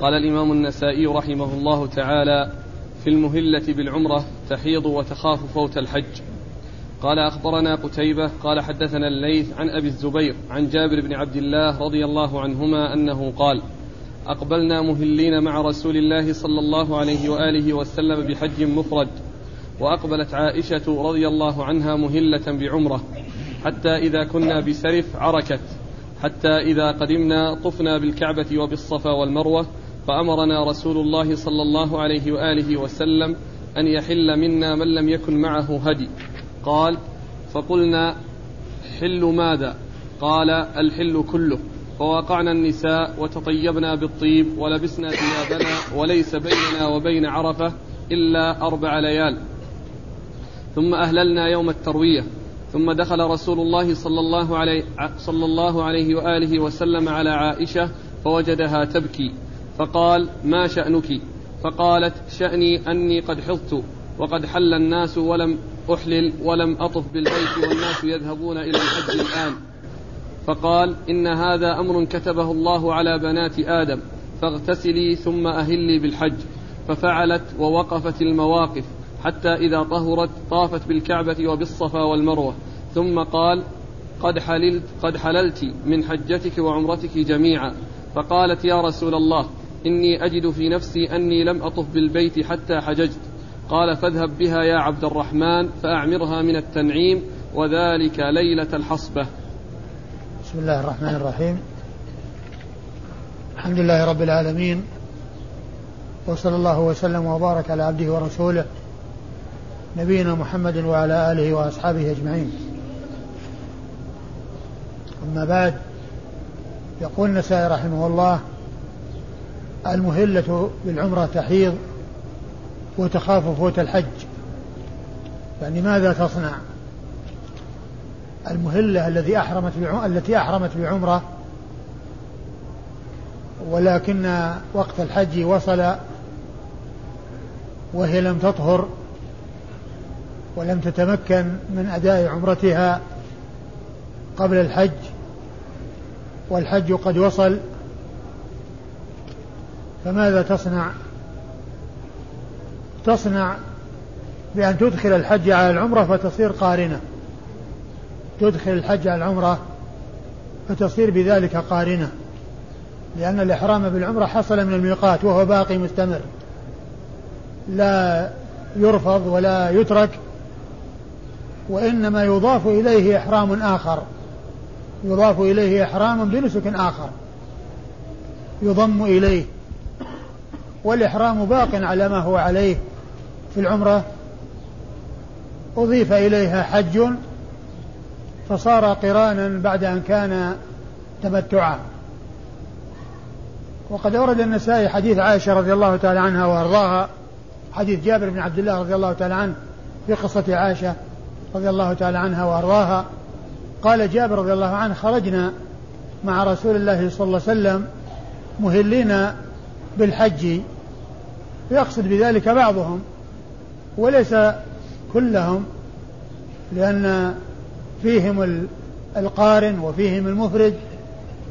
قال الإمام النسائي رحمه الله تعالى في المهلة بالعمرة تحيض وتخاف فوت الحج. قال أخبرنا قتيبة قال حدثنا الليث عن أبي الزبير عن جابر بن عبد الله رضي الله عنهما أنه قال أقبلنا مهلين مع رسول الله صلى الله عليه وآله وسلم بحج مفرد وأقبلت عائشة رضي الله عنها مهلة بعمرة حتى إذا كنا بسرف عركت حتى إذا قدمنا طفنا بالكعبة وبالصفا والمروة فأمرنا رسول الله صلى الله عليه وآله وسلم أن يحل منا من لم يكن معه هدي. قال فقلنا حل ماذا؟ قال الحل كله. فوقعنا النساء وتطيبنا بالطيب ولبسنا ثيابنا وليس بيننا وبين عرفة إلا أربع ليال. ثم أهللنا يوم التروية. ثم دخل رسول الله صلى الله عليه صلى الله عليه وآله وسلم على عائشة فوجدها تبكي. فقال ما شأنك؟ فقالت شأني أني قد حضت وقد حل الناس ولم أحلل ولم أطف بالبيت والناس يذهبون إلى الحج الآن. فقال إن هذا أمر كتبه الله على بنات آدم فاغتسلي ثم أهلي بالحج. ففعلت ووقفت المواقف حتى إذا طهرت طافت بالكعبة وبالصفا والمروة. ثم قال قد حللت قد حللت من حجتك وعمرتك جميعا. فقالت يا رسول الله إني أجد في نفسي أني لم أطف بالبيت حتى حججت. قال فاذهب بها يا عبد الرحمن فأعمرها من التنعيم وذلك ليلة الحصبة. بسم الله الرحمن الرحيم. الحمد لله رب العالمين. وصلى الله وسلم وبارك على عبده ورسوله نبينا محمد وعلى آله وأصحابه أجمعين. أما بعد يقول النسائي رحمه الله المهلة بالعمرة تحيض وتخاف فوت الحج يعني ماذا تصنع؟ المهلة الذي أحرمت التي أحرمت بعمرة ولكن وقت الحج وصل وهي لم تطهر ولم تتمكن من أداء عمرتها قبل الحج والحج قد وصل فماذا تصنع؟ تصنع بأن تدخل الحج على العمرة فتصير قارنة. تدخل الحج على العمرة فتصير بذلك قارنة. لأن الإحرام بالعمرة حصل من الميقات وهو باقي مستمر. لا يرفض ولا يترك وإنما يضاف إليه إحرام آخر. يضاف إليه إحرام بنسك آخر. يضم إليه. والإحرام باق على ما هو عليه في العمرة. أضيف إليها حج فصار قرانا بعد أن كان تمتعا. وقد أورد النسائي حديث عائشة رضي الله تعالى عنها وأرضاها حديث جابر بن عبد الله رضي الله تعالى عنه في قصة عائشة رضي الله تعالى عنها وأرضاها. قال جابر رضي الله عنه خرجنا مع رسول الله صلى الله عليه وسلم مهلين بالحج يقصد بذلك بعضهم وليس كلهم لأن فيهم القارن وفيهم المفرد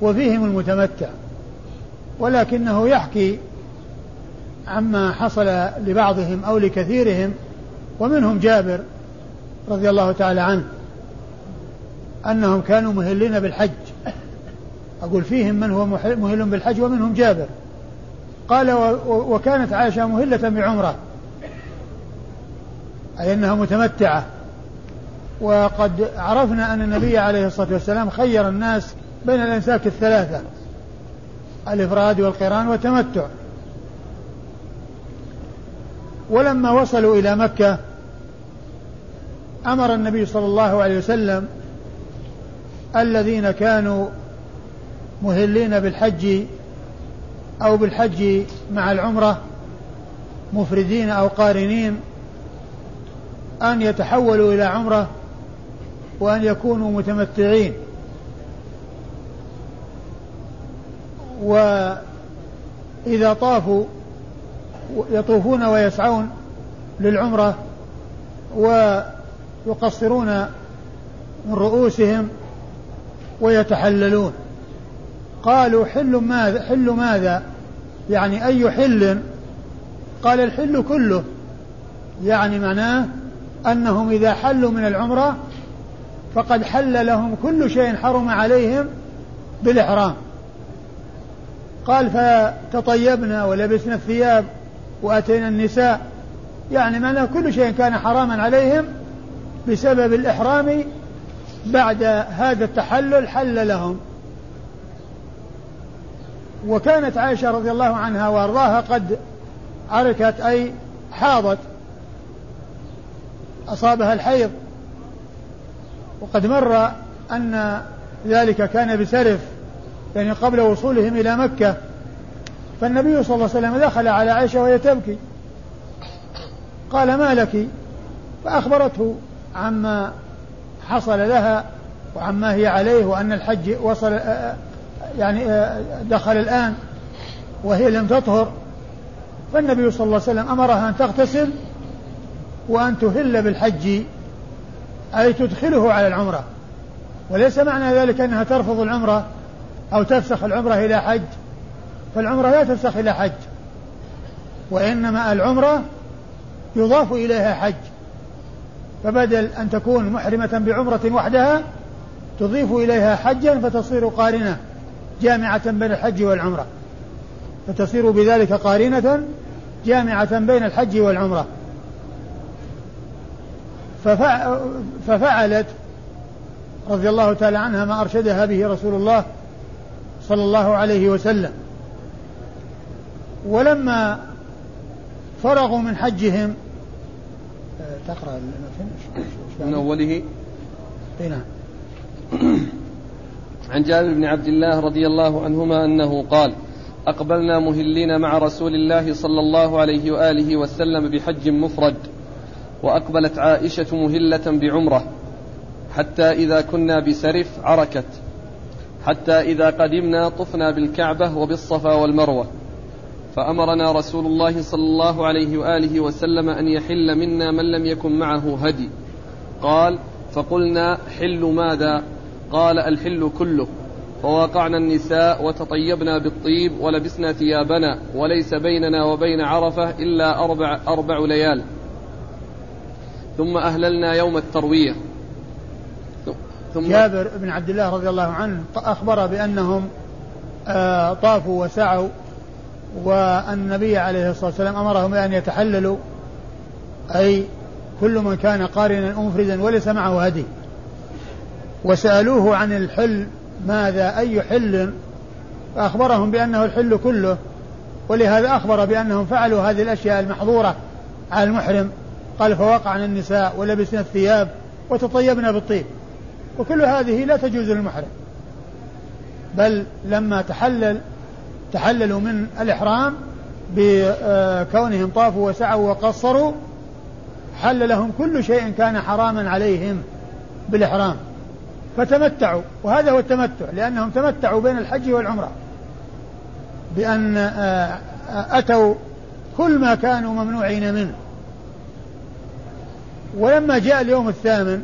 وفيهم المتمتع ولكنه يحكي عما حصل لبعضهم أو لكثيرهم ومنهم جابر رضي الله تعالى عنه أنهم كانوا مهلين بالحج. أقول فيهم من هو مهل بالحج ومنهم جابر. قال وكانت عائشة مهلة بعمرة أي أنها متمتعة. وقد عرفنا أن النبي عليه الصلاة والسلام خير الناس بين الأنساك الثلاثة الإفراد والقران والتمتع. ولما وصلوا إلى مكة أمر النبي صلى الله عليه وسلم الذين كانوا مهلين بالحج أو بالحج مع العمرة مفردين أو قارنين أن يتحولوا إلى عمرة وأن يكونوا متمتعين. وإذا طافوا يطوفون ويسعون للعمرة ويقصرون من رؤوسهم ويتحللون. قالوا حل ماذا حل ماذا؟ يعني أي حل؟ قال الحل كله. يعني معناه أنهم إذا حلوا من العمرة فقد حل لهم كل شيء حرم عليهم بالإحرام. قال فتطيبنا ولبسنا الثياب وأتينا النساء. يعني معناه كل شيء كان حراما عليهم بسبب الإحرام بعد هذا التحلل حل لهم. وكانت عائشة رضي الله عنها وأرضاها قد عركت أي حاضت أصابها الحيض. وقد مر أن ذلك كان بسرف يعني قبل وصولهم إلى مكة. فالنبي صلى الله عليه وسلم دخل على عائشة وهي تبكي. قال ما لك؟ فأخبرته عما حصل لها وعما هي عليه وأن الحج وصل آه، آه، يعني آه، دخل الآن وهي لم تطهر فالنبي صلى الله عليه وسلم أمرها أن تغتسل وأن تهل بالحج أي تدخله على العمرة. وليس معنى ذلك أنها ترفض العمرة أو تفسخ العمرة إلى حج فالعمرة لا تفسخ إلى حج وإنما العمرة يضاف إليها حج. فبدل أن تكون محرمة بعمرة وحدها تضيف إليها حجا فتصير قارنة. جامعة بين الحج والعمرة. فتصير بذلك قارنة جامعة بين الحج والعمرة. ففعلت رضي الله تعالى عنها ما أرشدها به رسول الله صلى الله عليه وسلم. ولما فرغوا من حجهم تقرأ من أوله؟ نعم. عن جابر بن عبد الله رضي الله عنهما أنه قال أقبلنا مهلين مع رسول الله صلى الله عليه وآله وسلم بحج مفرد وأقبلت عائشة مهلة بعمرة حتى إذا كنا بسرف عركت حتى إذا قدمنا طفنا بالكعبة وبالصفا والمروة فأمرنا رسول الله صلى الله عليه وآله وسلم أن يحل منا من لم يكن معه هدي. قال فقلنا حل ماذا؟ قال الحل كله. فواقعنا النساء وتطيبنا بالطيب ولبسنا ثيابنا وليس بيننا وبين عرفة إلا أربع, أربع ليال. ثم أهللنا يوم التروية. ثم جابر بن عبد الله رضي الله عنه أخبر بأنهم آه، طافوا وسعوا والنبي عليه الصلاة والسلام أمرهم بأن يتحللوا أي كل من كان قارنا مفردا وليس معه هدي. وسألوه عن الحل ماذا أي حل؟ فأخبرهم بأنه الحل كله ولهذا أخبر بأنهم فعلوا هذه الأشياء المحظورة على المحرم. قال فوقعنا النساء ولبسنا الثياب وتطيبنا بالطيب. وكل هذه لا تجوز للمحرم بل لما تحلل تحللوا من الإحرام بكونهم طافوا وسعوا وقصروا حل لهم كل شيء كان حراما عليهم بالإحرام. فتمتعوا. وهذا هو التمتع لأنهم تمتعوا بين الحج والعمرة. بأن آه، أتوا كل ما كانوا ممنوعين منه. ولما جاء اليوم الثامن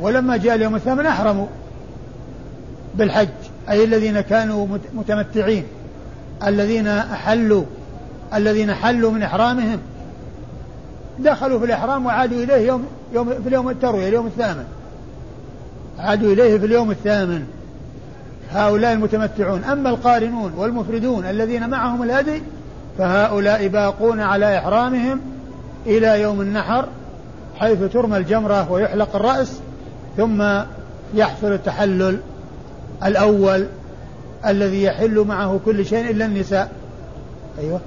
ولما جاء اليوم الثامن أحرموا بالحج. أي الذين كانوا متمتعين. الذين أحلوا الذين حلوا من إحرامهم. دخلوا في الإحرام وعادوا إليه يوم, يوم في اليوم التروية اليوم الثامن. عادوا إليه في اليوم الثامن. هؤلاء المتمتعون. أما القارنون والمفردون الذين معهم الهدي فهؤلاء باقون على إحرامهم إلى يوم النحر حيث ترمى الجمرة ويحلق الرأس ثم يحصل التحلل الأول الذي يحل معه كل شيء إلا النساء. أيوة.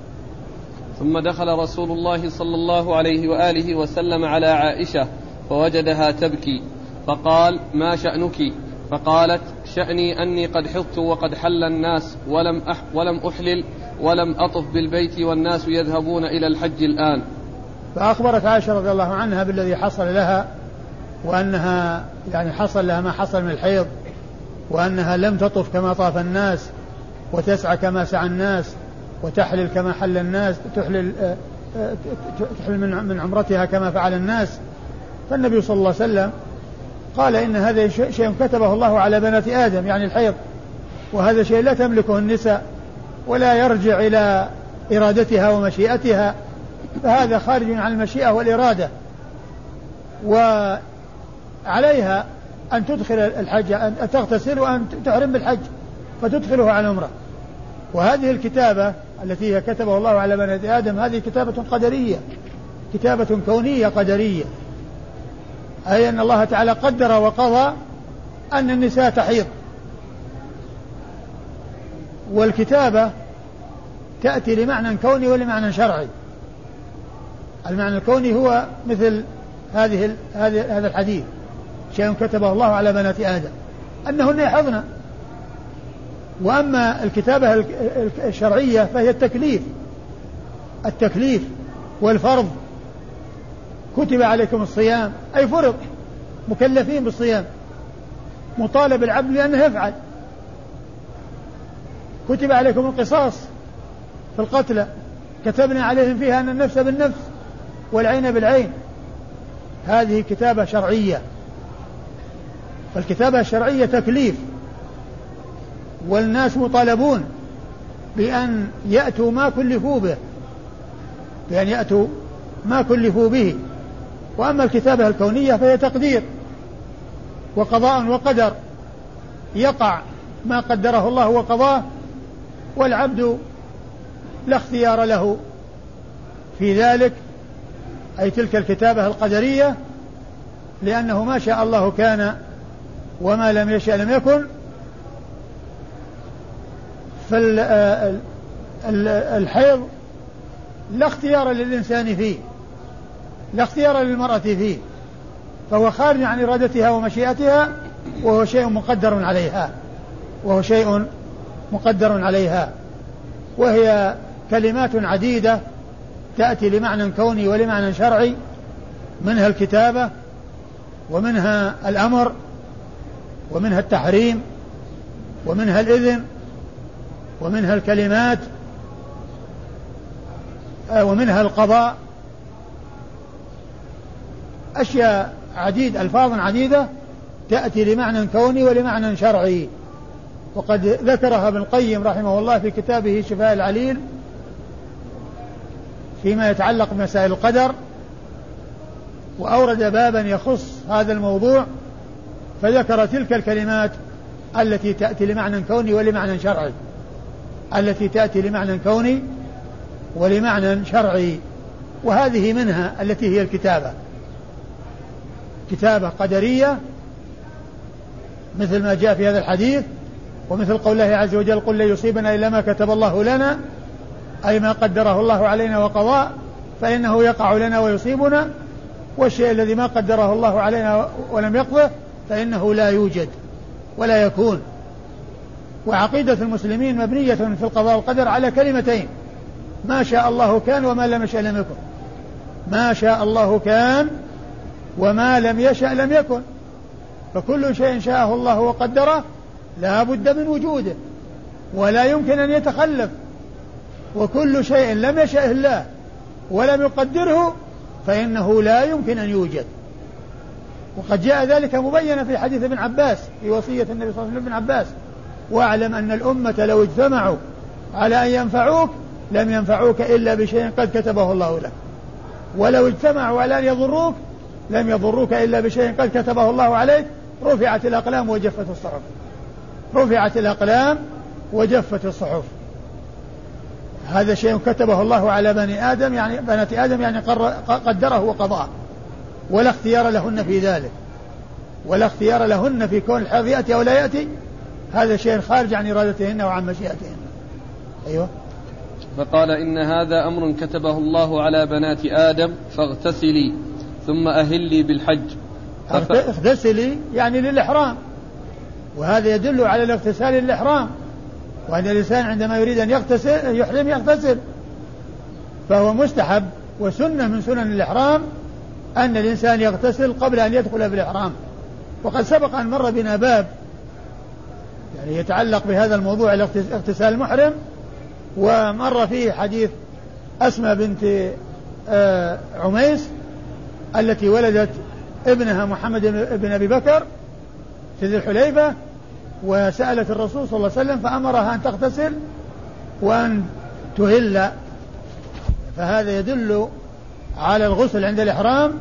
ثم دخل رسول الله صلى الله عليه وآله وسلم على عائشة فوجدها تبكي. فقال ما شأنك؟ فقالت شأني أني قد حطت وقد حل الناس ولم, أح ولم أحلل ولم أطف بالبيت والناس يذهبون إلى الحج الآن. فأخبرت عائشة رضي الله عنها بالذي حصل لها وأنها يعني حصل لها ما حصل من الحيض وأنها لم تطف كما طاف الناس وتسعى كما سعى الناس وتحلل كما حل الناس تحلل آه، آه، تحلل من عمرتها كما فعل الناس. فالنبي صلى الله عليه وسلم قال إن هذا شيء كتبه الله على بنات آدم يعني الحيض. وهذا شيء لا تملكه النساء ولا يرجع إلى إرادتها ومشيئتها. فهذا خارج عن المشيئة والإرادة. وعليها أن تدخل الحج أن تغتسل وأن تحرم بالحج فتدخله على العمرة. وهذه الكتابة التي هي كتبه الله على بني آدم هذه كتابة قدرية كتابة كونية قدرية. أي أن الله تعالى قدر وقضى أن النساء تحيض. والكتابة تأتي لمعنى كوني ولمعنى شرعي. المعنى الكوني هو مثل هذه هذا الحديث. شيء كتبه الله على بنات آدم. أنهن يحضن. وأما الكتابة الشرعية فهي التكليف. التكليف والفرض. كتب عليكم الصيام. أي فرض مكلفين بالصيام. مطالب العبد بأنه يفعل. كتب عليكم القصاص في القتلى كتبنا عليهم فيها أن النفس بالنفس والعين بالعين. هذه كتابة شرعية. فالكتابة الشرعية تكليف. والناس مطالبون بأن يأتوا ما كلفوا به. بأن يأتوا ما كلفوا به. وأما الكتابة الكونية فهي تقدير وقضاء وقدر. يقع ما قدره الله وقضاه والعبد لا اختيار له في ذلك. أي تلك الكتابة القدرية لأنه ما شاء الله كان وما لم يشأ لم يكن. فالحيض لا اختيار للإنسان فيه. لا اختيار للمرأة فيه فهو خارج عن إرادتها ومشيئتها وهو شيء مقدر عليها وهو شيء مقدر عليها. وهي كلمات عديدة تأتي لمعنى كوني ولمعنى شرعي منها الكتابة ومنها الأمر ومنها التحريم ومنها الإذن ومنها الكلمات آه، ومنها القضاء. أشياء عديد ألفاظ عديدة تأتي لمعنى كوني ولمعنى شرعي. وقد ذكرها ابن القيم رحمه الله في كتابه شفاء العليل فيما يتعلق بمسائل القدر وأورد بابا يخص هذا الموضوع فذكر تلك الكلمات التي تأتي لمعنى كوني ولمعنى شرعي. التي تأتي لمعنى كوني ولمعنى شرعي. وهذه منها التي هي الكتابة. كتابة قدرية مثل ما جاء في هذا الحديث ومثل قول الله عز وجل قل لن يصيبنا إلا ما كتب الله لنا أي ما قدره الله علينا وقضاء فإنه يقع لنا ويصيبنا والشيء الذي ما قدره الله علينا ولم يقضه فإنه لا يوجد ولا يكون. وعقيدة المسلمين مبنية في القضاء والقدر على كلمتين ما شاء الله كان وما لم يشأ لم يكن. ما شاء الله كان وما لم يشأ لم يكن. فكل شيء شاءه الله وقدره لا بد من وجوده ولا يمكن أن يتخلف. وكل شيء لم يشأه الله ولم يقدره فإنه لا يمكن أن يوجد. وقد جاء ذلك مبينا في حديث ابن عباس في وصية النبي صلى الله عليه وسلم ابن عباس. واعلم أن الأمة لو اجتمعوا على أن ينفعوك لم ينفعوك إلا بشيء قد كتبه الله لك. ولو اجتمعوا على أن يضروك لم يضروك إلا بشيء قد كتبه الله عليك رفعت الأقلام وجفت الصحف. رفعت الأقلام وجفت الصحف. هذا شيء كتبه الله على بني آدم يعني بنات آدم يعني قدره وقضاه. ولا اختيار لهن في ذلك. ولا اختيار لهن في كون الحيض يأتي أو لا يأتي. هذا شيء خارج عن إرادتهن وعن مشيئتهن. أيوه. فقال إن هذا أمر كتبه الله على بنات آدم فاغتسلي. ثم أهلي بالحج. اغتسلي يعني للإحرام. وهذا يدل على الاغتسال للإحرام. وأن الإنسان عندما يريد أن يغتسل يحرم يغتسل. فهو مستحب وسنة من سنن الإحرام أن الإنسان يغتسل قبل أن يدخل في الإحرام. وقد سبق أن مر بنا باب يعني يتعلق بهذا الموضوع اغتسال المحرم. ومر فيه حديث أسمى بنت آه، عميس التي ولدت ابنها محمد بن أبي بكر في ذي الحليفة وسألت الرسول صلى الله عليه وسلم فأمرها أن تغتسل وأن تهل. فهذا يدل على الغسل عند الإحرام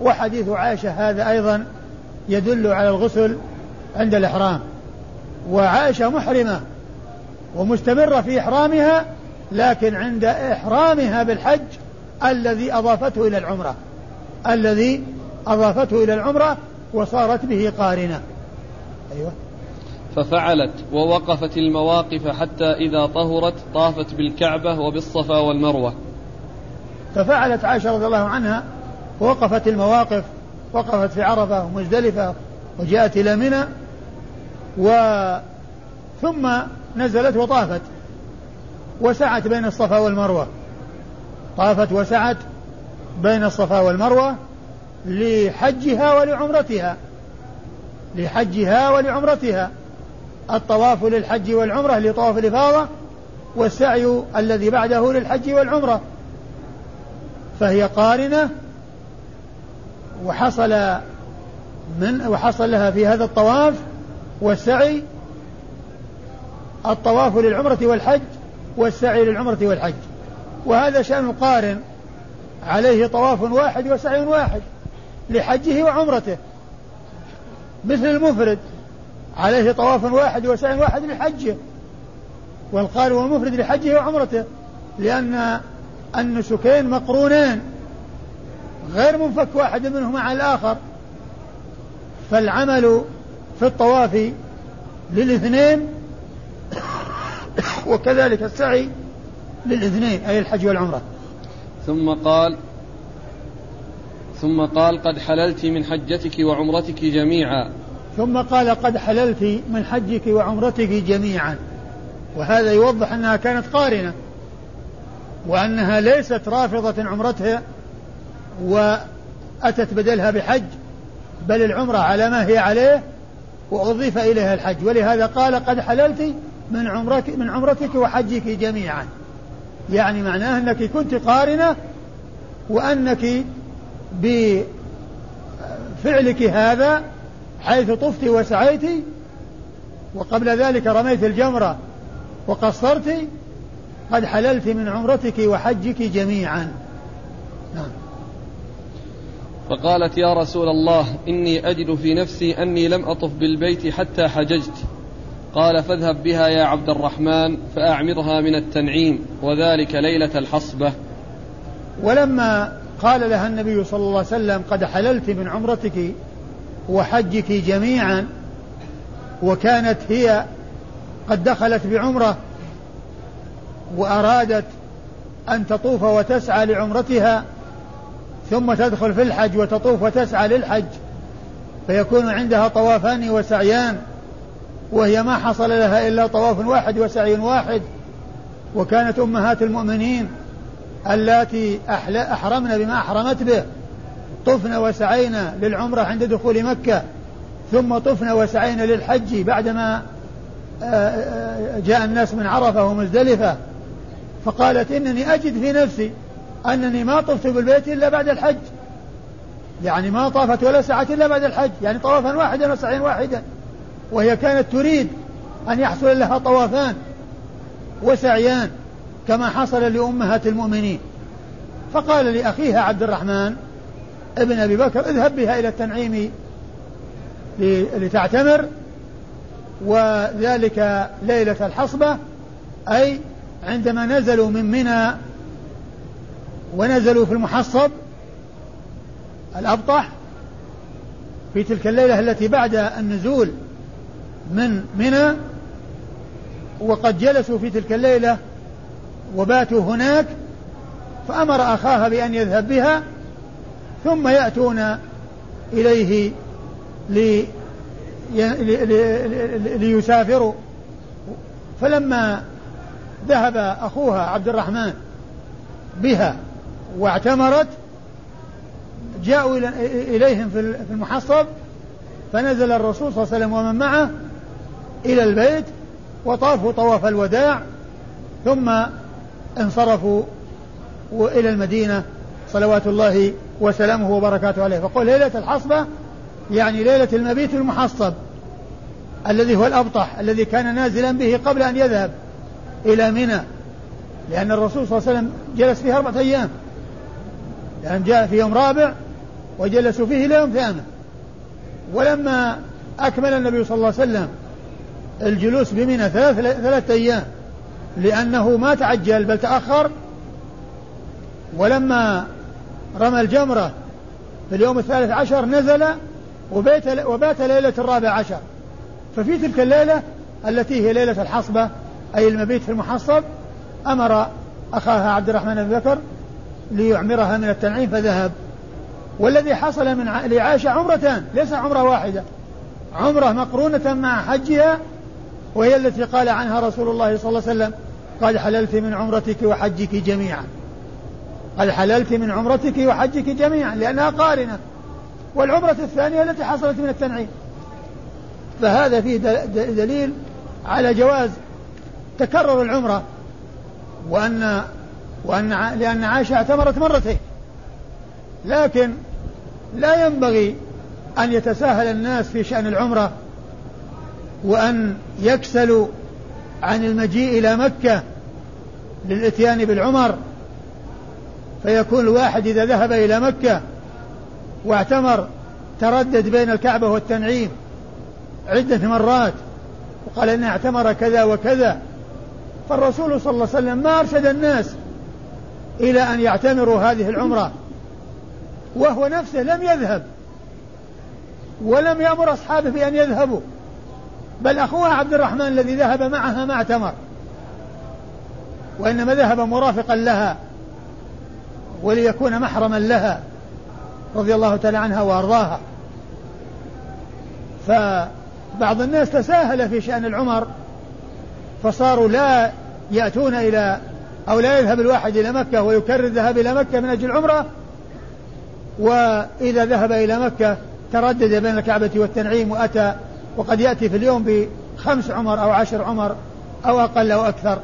وحديث عائشة هذا أيضا يدل على الغسل عند الإحرام. وعائشة محرمة ومستمرة في إحرامها لكن عند إحرامها بالحج الذي أضافته إلى العمرة. الذي أضافته إلى العمرة وصارت به قارنة. أيوة. ففعلت ووقفت المواقف حتى إذا طهرت طافت بالكعبة وبالصفا والمروة. ففعلت عائشة رضي الله عنها ووقفت المواقف وقفت في عرفة ومزدلفة وجاءت إلى منى و ثم نزلت وطافت وسعت بين الصفا والمروة. طافت وسعت بين الصفا والمروة لحجها ولعمرتها. لحجها ولعمرتها. الطواف للحج والعمرة لطواف الإفاضة والسعي الذي بعده للحج والعمرة. فهي قارنة وحصل من وحصل لها في هذا الطواف والسعي الطواف للعمرة والحج والسعي للعمرة والحج. وهذا شأن القارن عليه طواف واحد وسعي واحد لحجه وعمرته. مثل المفرد عليه طواف واحد وسعي واحد لحجه. والقارن والمفرد لحجه وعمرته لأن النسكين مقرونان غير منفك واحد منهما عن الآخر. فالعمل في الطواف للاثنين وكذلك السعي للاثنين أي الحج والعمرة. ثم قال ثم قال قد حللت من حجتك وعمرتك جميعا. ثم قال قد حللت من حجك وعمرتك جميعا. وهذا يوضح أنها كانت قارنة وأنها ليست رافضة عمرتها وأتت بدلها بحج بل العمرة على ما هي عليه وأضيف إليها الحج. ولهذا قال قد حللت من عمرك من عمرتك وحجك جميعا. يعني معناه أنك كنت قارنة وأنك بفعلك هذا حيث طفت وسعيت وقبل ذلك رميت الجمرة وقصرت قد حللت من عمرتك وحجك جميعا. نعم. فقالت يا رسول الله إني أجد في نفسي أني لم أطف بالبيت حتى حججت. قال فاذهب بها يا عبد الرحمن فأعمرها من التنعيم وذلك ليلة الحصبة. ولما قال لها النبي صلى الله عليه وسلم قد حللت من عمرتك وحجك جميعا وكانت هي قد دخلت بعمرة وأرادت أن تطوف وتسعى لعمرتها ثم تدخل في الحج وتطوف وتسعى للحج فيكون عندها طوافان وسعيان وهي ما حصل لها إلا طواف واحد وسعي واحد. وكانت أمهات المؤمنين اللاتي أحرمن بما أحرمت به. طفن وسعينا للعمرة عند دخول مكة ثم طفن وسعينا للحج بعدما جاء الناس من عرفة ومزدلفة. فقالت إنني أجد في نفسي أنني ما طفت بالبيت إلا بعد الحج. يعني ما طافت ولا سعت إلا بعد الحج يعني طوافا واحدا وسعيا واحدا. وهي كانت تريد أن يحصل لها طوافان وسعيان كما حصل لأمهات المؤمنين. فقال لأخيها عبد الرحمن ابن أبي بكر اذهب بها إلى التنعيم لتعتمر وذلك ليلة الحصبة أي عندما نزلوا من منى ونزلوا في المحصب الأبطح في تلك الليلة التي بعد النزول من منى وقد جلسوا في تلك الليلة وباتوا هناك فأمر أخاها بأن يذهب بها ثم يأتون إليه لي ليسافروا. فلما ذهب أخوها عبد الرحمن بها واعتمرت جاءوا إليهم في المحصب فنزل الرسول صلى الله عليه وسلم ومن معه إلى البيت وطافوا طواف الوداع ثم انصرفوا إلى المدينة صلوات الله وسلامه وبركاته عليه. فقول ليلة الحصبة يعني ليلة المبيت المحصب الذي هو الأبطح الذي كان نازلا به قبل أن يذهب إلى منى لأن الرسول صلى الله عليه وسلم جلس فيها أربعة أيام. لأن جاء في يوم رابع وجلسوا فيه إلى يوم ثامن. ولما أكمل النبي صلى الله عليه وسلم الجلوس بمنى ثلاث ثلاثة أيام. لأنه ما تعجل بل تأخر. ولما رمى الجمرة في اليوم الثالث عشر نزل وبيت وبات ليلة الرابع عشر. ففي تلك الليلة التي هي ليلة الحصبة أي المبيت في المحصب أمر أخاها عبد الرحمن بن بكر ليعمرها من التنعيم فذهب. والذي حصل من لعائشة عمرتان ليس عمرة واحدة. عمرة مقرونة مع حجها وهي التي قال عنها رسول الله صلى الله عليه وسلم قد حللت من عمرتك وحجك جميعا. قد حللت من عمرتك وحجك جميعا لأنها قارنة. والعمرة الثانية التي حصلت من التنعيم. فهذا فيه دليل على جواز تكرر العمرة وأن وأن لأن عائشة اعتمرت مرتين. لكن لا ينبغي أن يتساهل الناس في شأن العمرة وأن يكسلوا عن المجيء إلى مكة للإتيان بالعمر فيكون الواحد إذا ذهب إلى مكة واعتمر تردد بين الكعبة والتنعيم عدة مرات وقال إنه اعتمر كذا وكذا فالرسول صلى الله عليه وسلم ما أرشد الناس إلى أن يعتمروا هذه العمرة وهو نفسه لم يذهب ولم يأمر أصحابه بأن يذهبوا. بل أخوها عبد الرحمن الذي ذهب معها ما اعتمر وإنما ذهب مرافقا لها وليكون محرما لها رضي الله تعالى عنها وأرضاها. فبعض الناس تساهل في شأن العمر فصاروا لا يأتون إلى أو لا يذهب الواحد إلى مكة ويكرر الذهاب إلى مكة من أجل العمرة. وإذا ذهب إلى مكة تردد بين الكعبة والتنعيم وأتى وقد يأتي في اليوم بخمس عمر أو عشر عمر أو أقل أو أكثر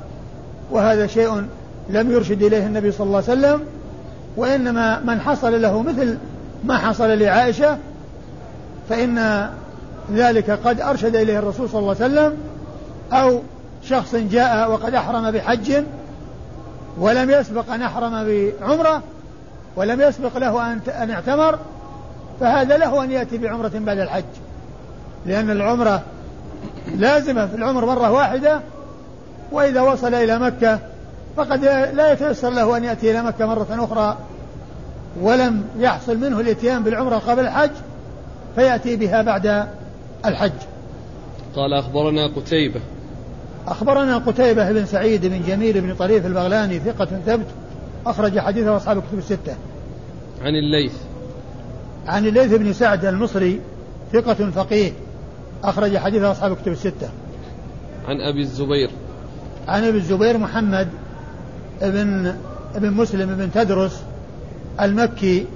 وهذا شيء لم يرشد إليه النبي صلى الله عليه وسلم وإنما من حصل له مثل ما حصل لعائشة فإن ذلك قد أرشد إليه الرسول صلى الله عليه وسلم أو شخص جاء وقد أحرم بحج ولم يسبق أن أحرم بعمرة ولم يسبق له أن اعتمر فهذا له أن يأتي بعمرة بعد الحج. لأن العمرة لازمة في العمر مرة واحدة وإذا وصل إلى مكة فقد لا يتيسر له أن يأتي إلى مكة مرة أخرى ولم يحصل منه الإتيان بالعمرة قبل الحج فيأتي بها بعد الحج. قال أخبرنا قتيبة. أخبرنا قتيبة بن سعيد بن جميل بن طريف البغلاني ثقة ثبت أخرج حديثه أصحاب الكتب الستة. عن الليث. عن الليث بن سعد المصري ثقة فقيه. أخرج حديثه أصحاب الكتب الستة. عن أبي الزبير. عن أبي الزبير محمد بن ابن مسلم بن تدرس المكي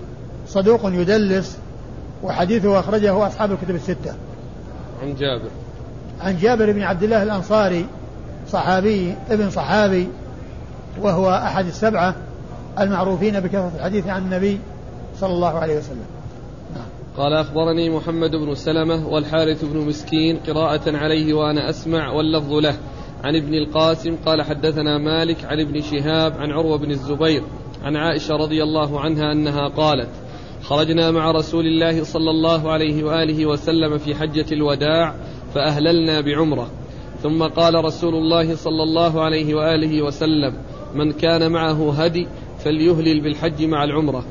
صدوق يدلس وحديثه أخرجه أصحاب الكتب الستة. عن جابر. عن جابر بن عبد الله الأنصاري صحابي ابن صحابي وهو أحد السبعة المعروفين بكثرة الحديث عن النبي صلى الله عليه وسلم. قال أخبرني محمد بن سلمة والحارث بن مسكين قراءة عليه وأنا أسمع واللفظ له. عن ابن القاسم قال حدثنا مالك عن ابن شهاب عن عروة بن الزبير عن عائشة رضي الله عنها أنها قالت خرجنا مع رسول الله صلى الله عليه وآله وسلم في حجة الوداع فأهللنا بعمرة. ثم قال رسول الله صلى الله عليه وآله وسلم من كان معه هدي فليهلل بالحج مع العمرة.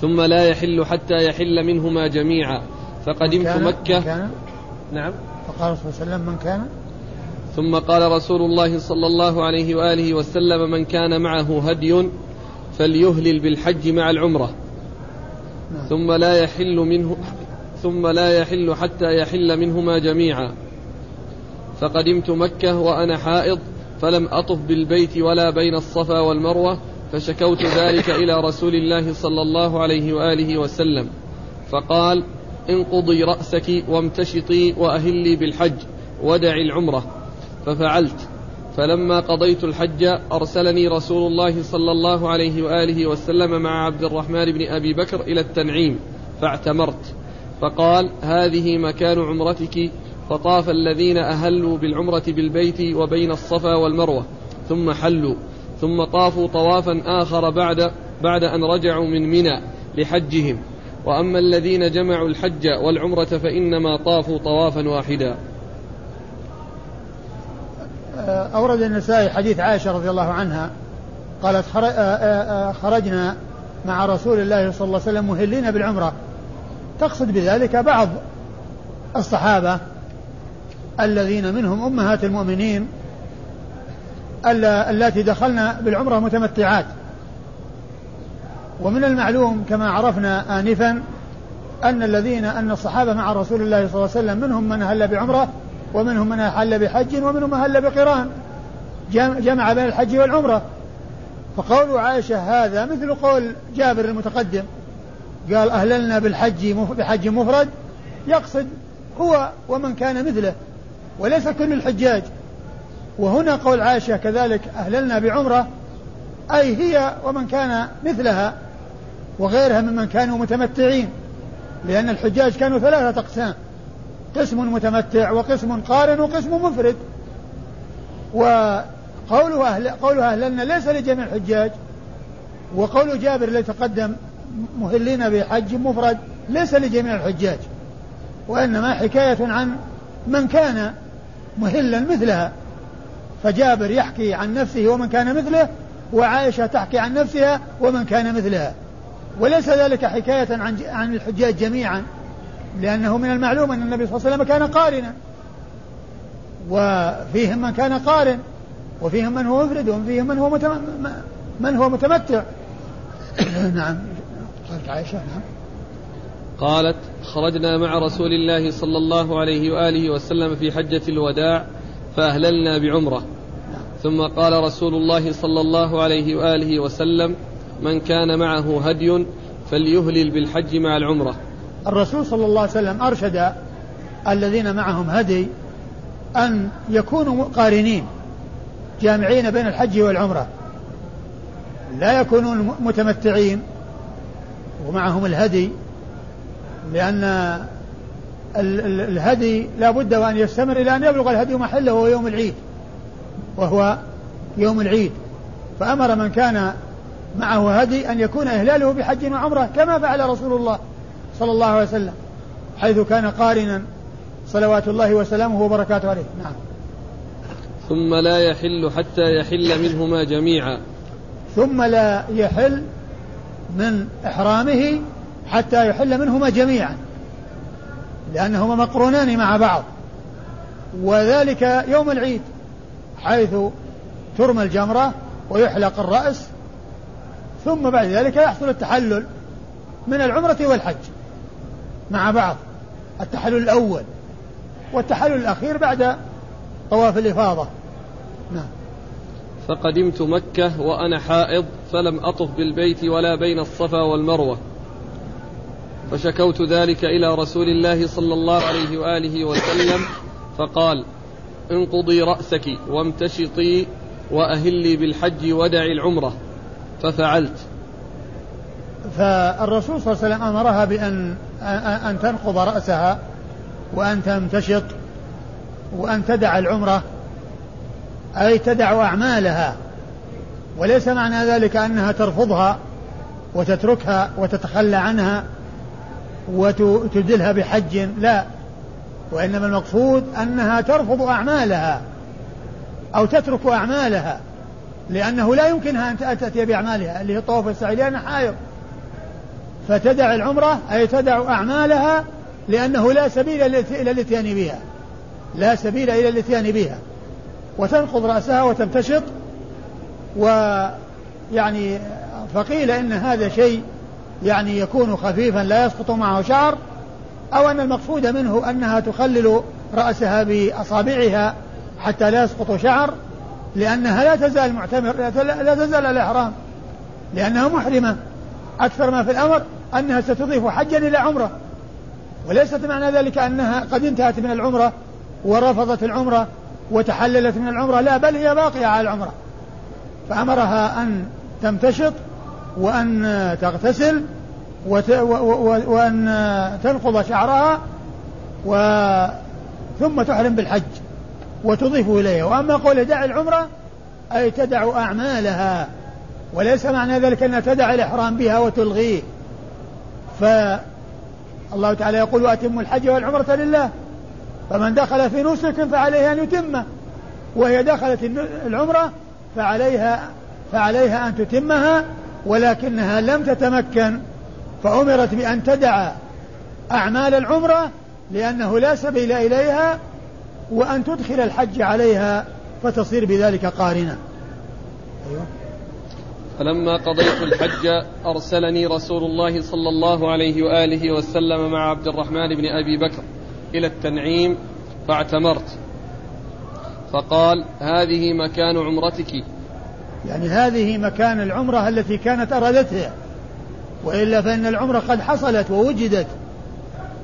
ثم لا يحل حتى يحل منهما جميعا. فقدمت من مكة. من كان؟ نعم. فقال صلى الله عليه وسلم من كان؟ ثم قال رسول الله صلى الله عليه وآله وسلم من كان معه هدي فليهلل بالحج مع العمرة. نعم. ثم لا يحل منه ثم لا يحل حتى يحل منهما جميعا. فقدمت مكة وأنا حائض فلم أطف بالبيت ولا بين الصفا والمروة فشكوت ذلك إلى رسول الله صلى الله عليه وآله وسلم فقال انقضي رأسك وامتشطي وأهلي بالحج ودعي العمرة. ففعلت. فلما قضيت الحج أرسلني رسول الله صلى الله عليه وآله وسلم مع عبد الرحمن بن أبي بكر إلى التنعيم فاعتمرت. فقال هذه مكان عمرتك فطاف الذين أهلوا بالعمرة بالبيت وبين الصفا والمروة ثم حلوا. ثم طافوا طوافا آخر بعد بعد أن رجعوا من منى لحجهم. وأما الذين جمعوا الحج والعمرة فإنما طافوا طوافا واحدا. أورد النسائي حديث عائشة رضي الله عنها قالت خرجنا مع رسول الله صلى الله عليه وسلم مهلين بالعمرة. تقصد بذلك بعض الصحابة الذين منهم أمهات المؤمنين اللاتي دخلنا بالعمرة متمتعات. ومن المعلوم كما عرفنا آنفا أن الذين أن الصحابة مع رسول الله صلى الله عليه وسلم منهم من أهل بعمرة ومنهم من أهل بحج ومنهم من أهل بقران. جمع بين الحج والعمرة. فقول عائشة هذا مثل قول جابر المتقدم. قال أهللنا بالحج بحج مفرد. يقصد هو ومن كان مثله. وليس كل الحجاج. وهنا قول عائشة كذلك أهللنا بعمرة أي هي ومن كان مثلها وغيرها ممن كانوا متمتعين لأن الحجاج كانوا ثلاثة أقسام قسم متمتع وقسم قارن وقسم مفرد. وقوله أهل قوله أهلنا ليس لجميع الحجاج وقول جابر الذي تقدم مهلين بحج مفرد ليس لجميع الحجاج وإنما حكاية عن من كان مهلا مثلها. فجابر يحكي عن نفسه ومن كان مثله وعائشة تحكي عن نفسها ومن كان مثلها. وليس ذلك حكاية عن عن الحجاج جميعا لأنه من المعلوم أن النبي صلى الله عليه وسلم كان قارنا. وفيهم من كان قارن وفيهم من هو مفرد وفيهم من هو. من هو متمتع. نعم. قالت عائشة نعم. قالت خرجنا مع رسول الله صلى الله عليه وآله وسلم في حجة الوداع فأهللنا بعمرة. ثم قال رسول الله صلى الله عليه وآله وسلم من كان معه هدي فليهلل بالحج مع العمرة. الرسول صلى الله عليه وسلم أرشد الذين معهم هدي أن يكونوا قارنين جامعين بين الحج والعمرة. لا يكونون متمتعين ومعهم الهدي لأن الهدي لا بد وأن يستمر إلى أن يبلغ الهدي محله وهو يوم العيد وهو يوم العيد. فأمر من كان معه هدي أن يكون إهلاله بحج وعمرة كما فعل رسول الله صلى الله عليه وسلم حيث كان قارنا صلوات الله وسلامه وبركاته عليه. نعم. ثم لا يحل حتى يحل منهما جميعا. ثم لا يحل من إحرامه حتى يحل منهما جميعا. لأنهما مقرونان مع بعض. وذلك يوم العيد حيث ترمى الجمرة ويحلق الرأس ثم بعد ذلك يحصل التحلل من العمرة والحج مع بعض. التحلل الأول والتحلل الأخير بعد طواف الإفاضة. نعم. فقدمت مكة وأنا حائض فلم أطف بالبيت ولا بين الصفا والمروة. فشكوت ذلك إلى رسول الله صلى الله عليه وآله وسلم فقال انقضي رأسك وامتشطي وأهلي بالحج ودعي العمرة. ففعلت. فالرسول صلى الله عليه وسلم أمرها بأن أن تنقض رأسها وأن تمتشط وأن تدع العمرة أي تدع أعمالها. وليس معنى ذلك أنها ترفضها وتتركها وتتخلى عنها. وتبدلها بحج لا. وإنما المقصود أنها ترفض أعمالها أو تترك أعمالها لأنه لا يمكنها أن تأتي بأعمالها اللي هي الطواف والسعي لأنها حائض. فتدع العمرة أي تدع أعمالها لأنه لا سبيل إلى الاتيان بها. لا سبيل إلى الاتيان بها. وتنقض رأسها وتمتشط ويعني فقيل إن هذا شيء يعني يكون خفيفا لا يسقط معه شعر أو أن المقصود منه أنها تخلل رأسها بأصابعها حتى لا يسقط شعر لأنها لا تزال معتمر لا تزال الإحرام لأنها محرمة. أكثر ما في الأمر أنها ستضيف حجا إلى عمرة وليست معنى ذلك أنها قد انتهت من العمرة ورفضت العمرة وتحللت من العمرة لا بل هي باقية على العمرة. فأمرها أن تمتشط وأن تغتسل وت... و... و... وأن تنقض شعرها و... ثم تحرم بالحج وتضيف إليها. وأما قول دع العمرة أي تدع أعمالها وليس معنى ذلك أنها تدع الإحرام بها وتلغيه. فالله تعالى يقول وأتم الحج والعمرة لله. فمن دخل في نسك فعليه أن يتمه وهي دخلت العمرة فعليها فعليها أن تتمها. ولكنها لم تتمكن فأمرت بأن تدع أعمال العمرة لأنه لا سبيل إليها وأن تدخل الحج عليها فتصير بذلك قارنة. أيوة. فلما قضيت الحج أرسلني رسول الله صلى الله عليه وآله وسلم مع عبد الرحمن بن أبي بكر إلى التنعيم فاعتمرت. فقال هذه مكان عمرتك. يعني هذه مكان العمرة التي كانت أرادتها. وإلا فإن العمرة قد حصلت ووجدت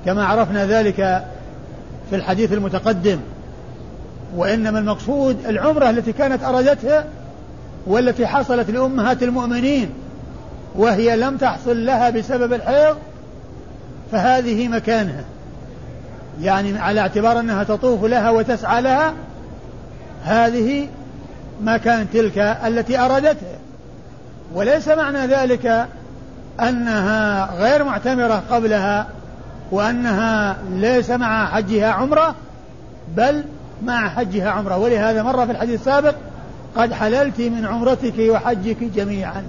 كما عرفنا ذلك في الحديث المتقدم. وإنما المقصود العمرة التي كانت أرادتها والتي حصلت لأمهات المؤمنين وهي لم تحصل لها بسبب الحيض فهذه مكانها. يعني على اعتبار أنها تطوف لها وتسعى لها هذه مكان تلك التي أرادتها وليس معنى ذلك أنها غير معتمرة قبلها وأنها ليس مع حجها عمرة بل مع حجها عمرة. ولهذا مر في الحديث السابق قد حللت من عمرتك وحجك جميعا.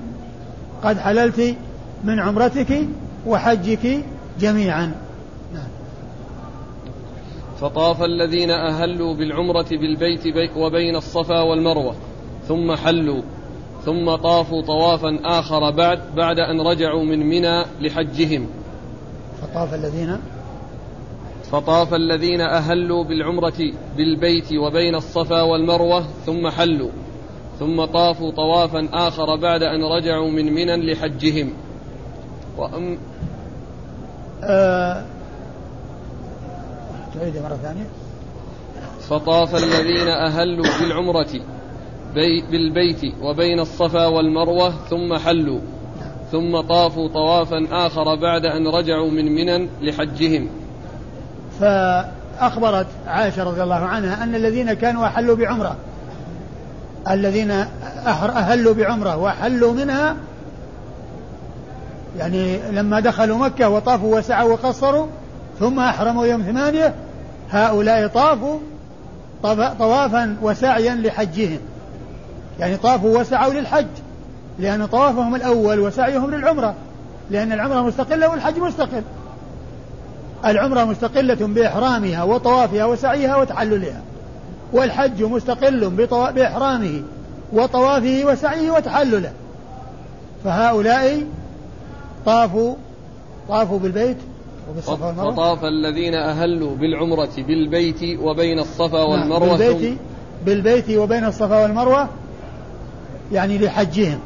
قد حللت من عمرتك وحجك جميعا. فطاف الذين أهلوا بالعمرة بالبيت وبين الصفا والمروة ثم حلوا ثم طافوا طوافا آخر بعد بعد أن رجعوا من منى لحجهم. فطاف الذين؟ فطاف الذين أهلوا بالعمرة بالبيت وبين الصفا والمروة ثم حلوا ثم طافوا طوافا آخر بعد أن رجعوا من منى لحجهم. وأم آه... تعيد مرة ثانية. فطاف الذين أهلوا بالعمرة بي بالبيت وبين الصفا والمروة ثم حلوا. ثم طافوا طوافا آخر بعد أن رجعوا من منى لحجهم. فأخبرت عائشة رضي الله عنها أن الذين كانوا أحلوا بعمرة الذين أهلوا بعمرة وحلوا منها يعني لما دخلوا مكة وطافوا وسعوا وقصروا ثم أحرموا يوم ثمانية هؤلاء طافوا طوافا وسعيا لحجهم. يعني طافوا وسعوا للحج لأن طوافهم الأول وسعيهم للعمرة لأن العمرة مستقلة والحج مستقل. العمرة مستقلة بإحرامها وطوافها وسعيها وتحللها والحج مستقل بإحرامه وطوافه وسعيه وتحلله. فهؤلاء طافوا طافوا بالبيت والمروة. فطاف الذين أهلوا بالعمرة بالبيت وبين الصفا نعم، والمروة بالبيت بالبيت وبين الصفا والمروة يعني لحجهم.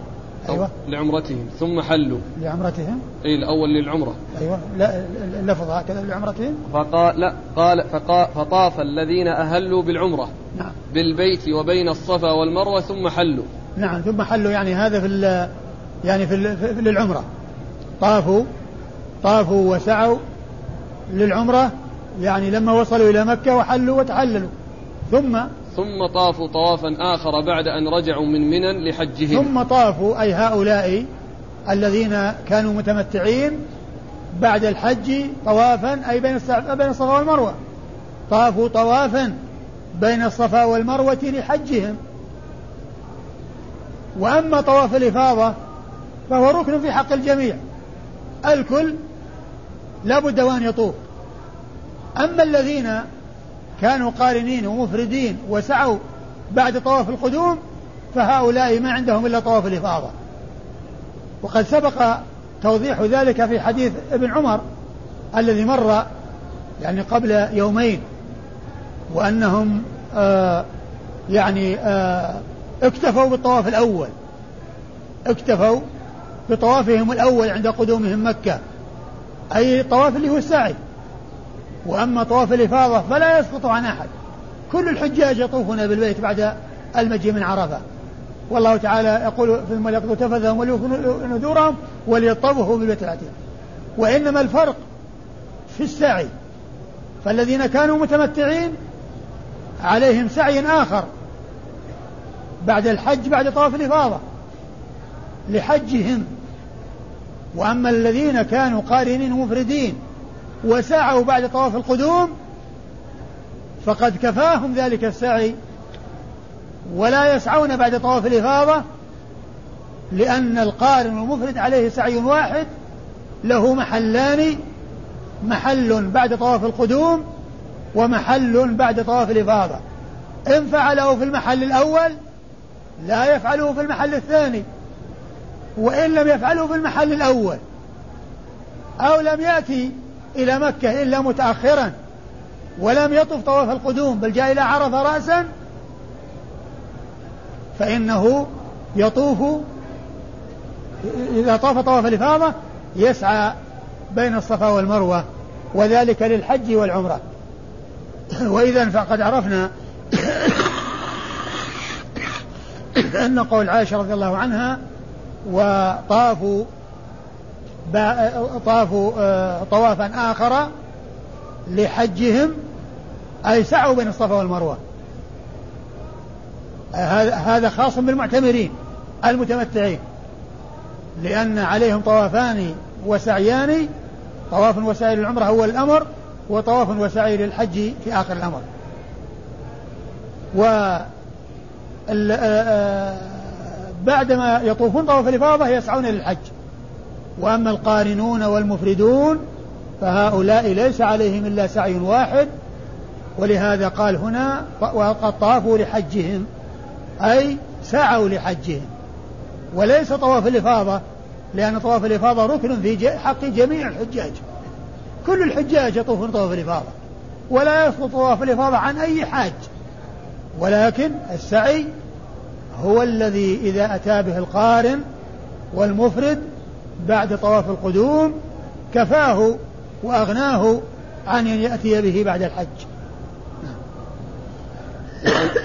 أيوة. لعمرتهم ثم حلوا. لعمرتهم. اي الأول للعمرة. أيوه. لا اللفظ هكذا لعمرتهم. فقال لا قال فقا فطاف الذين أهلوا بالعمرة. نعم. بالبيت وبين الصفا والمروة ثم حلوا. نعم ثم حلوا يعني هذا في يعني في, في للعمرة. طافوا طافوا وسعوا للعمرة يعني لما وصلوا إلى مكة وحلوا وتحللوا ثم ثم طافوا طوافا آخر بعد أن رجعوا من منى لحجهم. ثم طافوا أي هؤلاء الذين كانوا متمتعين بعد الحج طوافا أي بين بين الصفا والمروة. طافوا طوافا بين الصفا والمروة لحجهم. وأما طواف الإفاضة فهو ركن في حق الجميع. الكل لا بد وأن يطوف. أما الذين كانوا قارنين ومفردين وسعوا بعد طواف القدوم فهؤلاء ما عندهم إلا طواف الإفاضة. وقد سبق توضيح ذلك في حديث ابن عمر الذي مر يعني قبل يومين وأنهم آه يعني آه اكتفوا بالطواف الأول. اكتفوا بطوافهم الأول عند قدومهم مكة. أي الطواف اللي هو السعي. وأما طواف الإفاضة فلا يسقط عن أحد. كل الحجاج يطوفون بالبيت بعد المجيء من عرفة. والله تعالى يقول ثم ليقضوا تفذهم وليوفوا نذورهم وليطوفوا بالبيت العتيق. وإنما الفرق في السعي. فالذين كانوا متمتعين عليهم سعي آخر بعد الحج بعد طواف الإفاضة لحجهم. وأما الذين كانوا قارنين مفردين وسعوا بعد طواف القدوم فقد كفاهم ذلك السعي ولا يسعون بعد طواف الإفاضة لأن القارن المفرد عليه سعي واحد له محلان محل بعد طواف القدوم ومحل بعد طواف الإفاضة. إن فعله في المحل الأول لا يفعله في المحل الثاني. وإن لم يفعله في المحل الأول أو لم يأتي إلى مكة إلا متأخرا ولم يطف طواف القدوم بل جاء إلى عرفة رأسا فإنه يطوف إذا طاف طواف الإفاضة يسعى بين الصفا والمروة وذلك للحج والعمرة. وإذا فقد عرفنا أن قول عائشة رضي الله عنها وطافوا طافوا آه، طوافا آخر لحجهم أي سعوا بين الصفا والمروة. هذا خاص بالمعتمرين المتمتعين لأن عليهم طوافان وسعيان طواف وسعي للعمرة أول الأمر وطواف وسعي للحج في آخر الأمر. و آه، آه، بعدما يطوفون طواف الإفاضة يسعون للحج وأما القارنون والمفردون فهؤلاء ليس عليهم إلا سعي واحد ولهذا قال هنا وقد طافوا لحجهم أي سعوا لحجهم. وليس طواف الإفاضة لأن طواف الإفاضة ركن في حق جميع الحجاج. كل الحجاج يطوفون طواف الإفاضة ولا يسقط طواف الإفاضة عن أي حاج. ولكن السعي هو الذي إذا أتى به القارن والمفرد بعد طواف القدوم كفاه وأغناه عن أن يأتي به بعد الحج.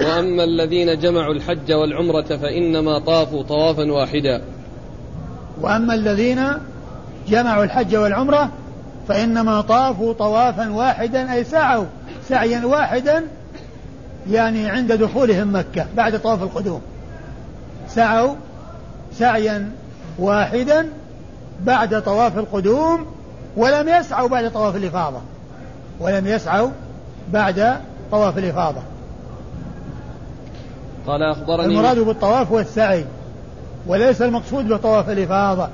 وأما الذين جمعوا الحج والعمرة فإنما طافوا طوافا واحدا. وأما الذين جمعوا الحج والعمرة فإنما طافوا طوافا واحدا أي سعوا سعيا واحدا يعني عند دخولهم مكة بعد طواف القدوم. سعوا سعيا واحدا بعد طواف القدوم ولم يسعوا بعد طواف الإفاضة. ولم يسعوا بعد طواف الإفاضة. قال أخبرني المراد بالطواف هو السعي وليس المقصود بطواف الإفاضة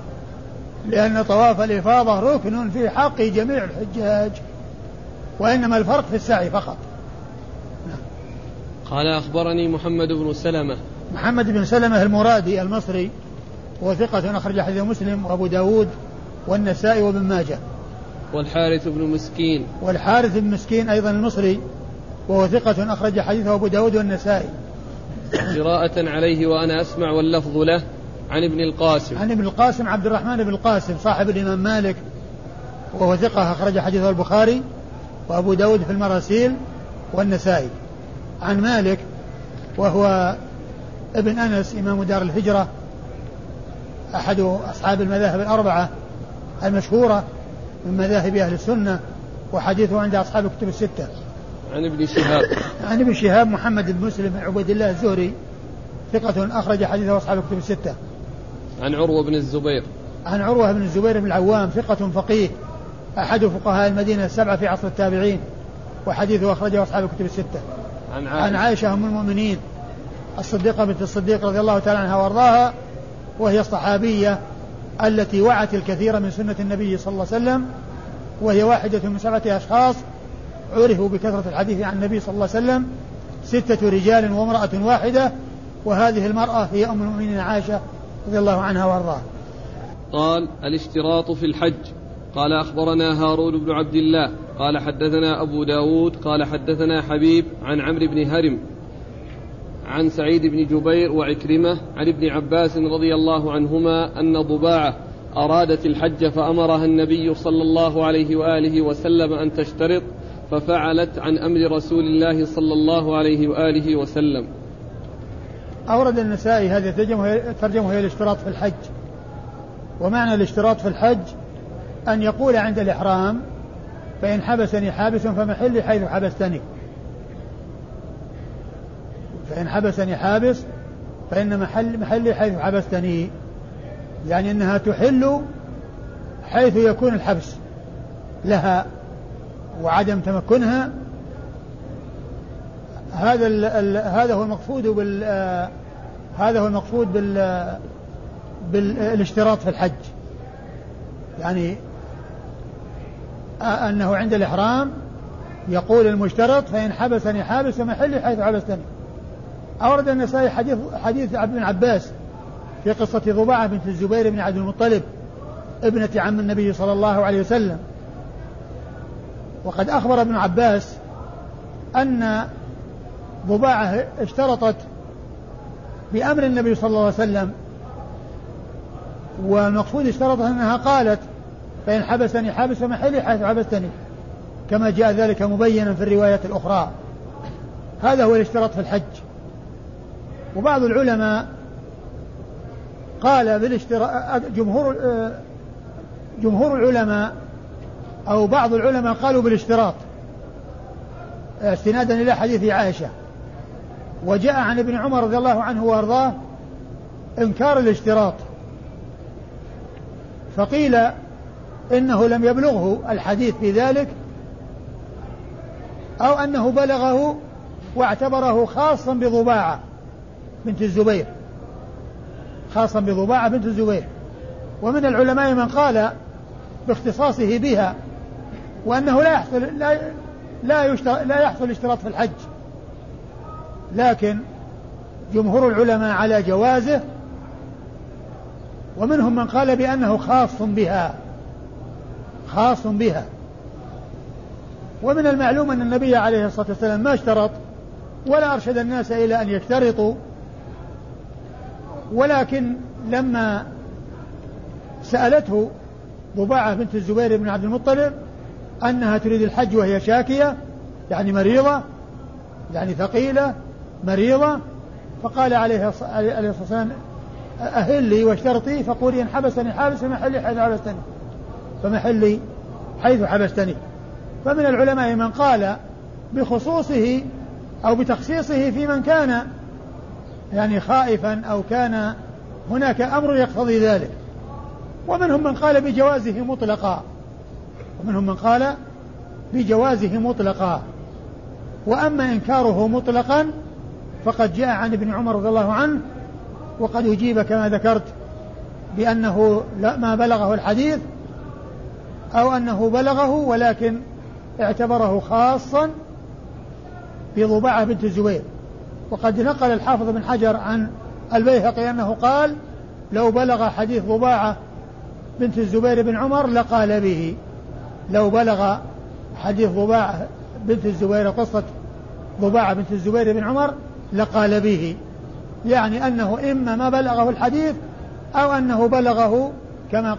لأن طواف الإفاضة ركن في حق جميع الحجاج وإنما الفرق في السعي فقط. قال أخبرني محمد بن سلمة محمد بن سلمة المرادي المصري هو ثقة أخرج حديث مسلم وأبو داود والنسائي وابن ماجه. والحارث بن مسكين. والحارث بن مسكين أيضا المصري وهو ثقة أخرج حديثه أبو داود والنسائي. قراءة عليه وأنا أسمع واللفظ له عن ابن القاسم. عن ابن القاسم عبد الرحمن بن القاسم صاحب الإمام مالك وهو ثقة أخرج حديثه البخاري وأبو داود في المراسيل والنسائي. عن مالك وهو ابن أنس إمام دار الهجرة أحد أصحاب المذاهب الأربعة المشهورة من مذاهب أهل السنة وحديثه عند أصحاب الكتب الستة. عن ابن شهاب. عن ابن شهاب محمد بن مسلم بن عبيد الله الزهري ثقة أخرج حديثه أصحاب الكتب الستة. عن عروة بن الزبير. عن عروة بن الزبير بن العوام ثقة فقيه أحد فقهاء المدينة السبعة في عصر التابعين وحديثه أخرجه أصحاب الكتب الستة. عن عائشة, عن عائشة أم المؤمنين الصديقة بنت الصديق رضي الله تعالى عنها وأرضاها وهي الصحابية التي وعت الكثير من سنة النبي صلى الله عليه وسلم وهي واحدة من سبعة أشخاص عرفوا بكثرة الحديث عن النبي صلى الله عليه وسلم ستة رجال وامرأة واحدة وهذه المرأة هي أم المؤمنين عائشة رضي الله عنها وأرضاها. قال الاشتراط في الحج. قال أخبرنا هارون بن عبد الله. قال حدثنا أبو داود. قال حدثنا حبيب عن عمرو بن هرم. عن سعيد بن جبير وعكرمة عن ابن عباس رضي الله عنهما أن ضباعة أرادت الحج فأمرها النبي صلى الله عليه وآله وسلم أن تشترط ففعلت عن أمر رسول الله صلى الله عليه وآله وسلم. أورد النسائي هذه الترجمة ترجمة هي الاشتراط في الحج. ومعنى الاشتراط في الحج أن يقول عند الإحرام فإن حبسني حابس فمحلي حيث حبستني. فإن حبسني حابس فإن محل محلي حيث حبستني يعني أنها تحل حيث يكون الحبس لها وعدم تمكنها. هذا ال ال هذا هو المقصود بال آه هذا هو المقصود بال بالاشتراط في الحج. يعني آه أنه عند الإحرام يقول المشترط فإن حبسني حابس فمحلي حيث حبستني. أورد النسائي حديث حديث ابن عباس في قصة ضباعة بنت الزبير بن عبد المطلب ابنة عم النبي صلى الله عليه وسلم. وقد أخبر ابن عباس أن ضباعة اشترطت بأمر النبي صلى الله عليه وسلم والمقصود اشترطت أنها قالت فإن حبسني حابس فمحلي حيث حبستني. كما جاء ذلك مبينا في الرواية الأخرى. هذا هو الاشتراط في الحج. وبعض العلماء قال بالاشتراط جمهور جمهور العلماء أو بعض العلماء قالوا بالاشتراط استنادا إلى حديث عائشة. وجاء عن ابن عمر رضي الله عنه وأرضاه إنكار الاشتراط فقيل إنه لم يبلغه الحديث في ذلك أو أنه بلغه واعتبره خاصا بضباعة. بنت الزبير خاصا بضباعة بنت الزبير. ومن العلماء من قال باختصاصه بها وأنه لا يحصل لا لا, لا يحصل اشتراط في الحج. لكن جمهور العلماء على جوازه ومنهم من قال بأنه خاص بها خاص بها. ومن المعلوم أن النبي عليه الصلاة والسلام ما اشترط ولا أرشد الناس إلى أن يشترطوا. ولكن لما سألته ضباعة بنت الزبير بن عبد المطلب أنها تريد الحج وهي شاكية يعني مريضة يعني ثقيلة مريضة فقال عليه الصلاة والسلام أهلي واشترطي فقولي إن حبسني حابس فمحلي حيث حبستني. فمحلي حيث حبستني. فمن العلماء من قال بخصوصه أو بتخصيصه في من كان يعني خائفا أو كان هناك أمر يقتضي ذلك. ومنهم من قال بجوازه مطلقا. ومنهم من قال بجوازه مطلقا. وأما إنكاره مطلقا فقد جاء عن ابن عمر رضي الله عنه وقد أجيب كما ذكرت بأنه ما بلغه الحديث أو أنه بلغه ولكن اعتبره خاصا بضباعة بنت الزبير. وقد نقل الحافظ بن حجر عن البيهقي أنه قال لو بلغ حديث ضباعة بنت الزبير بن عمر لقال به. لو بلغ حديث ضباعة بنت الزبير قصة ضباعة بنت الزبير بن عمر لقال به. يعني أنه إما ما بلغه الحديث أو أنه بلغه كما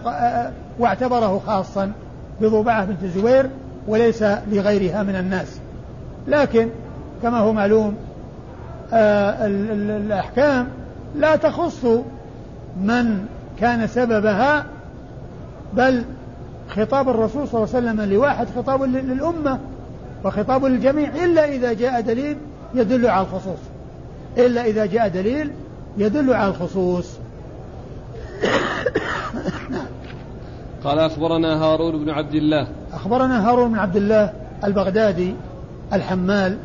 واعتبره خاصا بضباعة بنت الزبير وليس لغيرها من الناس. لكن كما هو معلوم آه الأحكام لا تخص من كان سببها بل خطاب الرسول صلى الله عليه وسلم لواحد خطاب للأمة وخطاب للجميع إلا إذا جاء دليل يدل على الخصوص. إلا إذا جاء دليل يدل على الخصوص. قال أخبرنا هارون بن عبد الله. أخبرنا هارون بن عبد الله البغدادي الحمال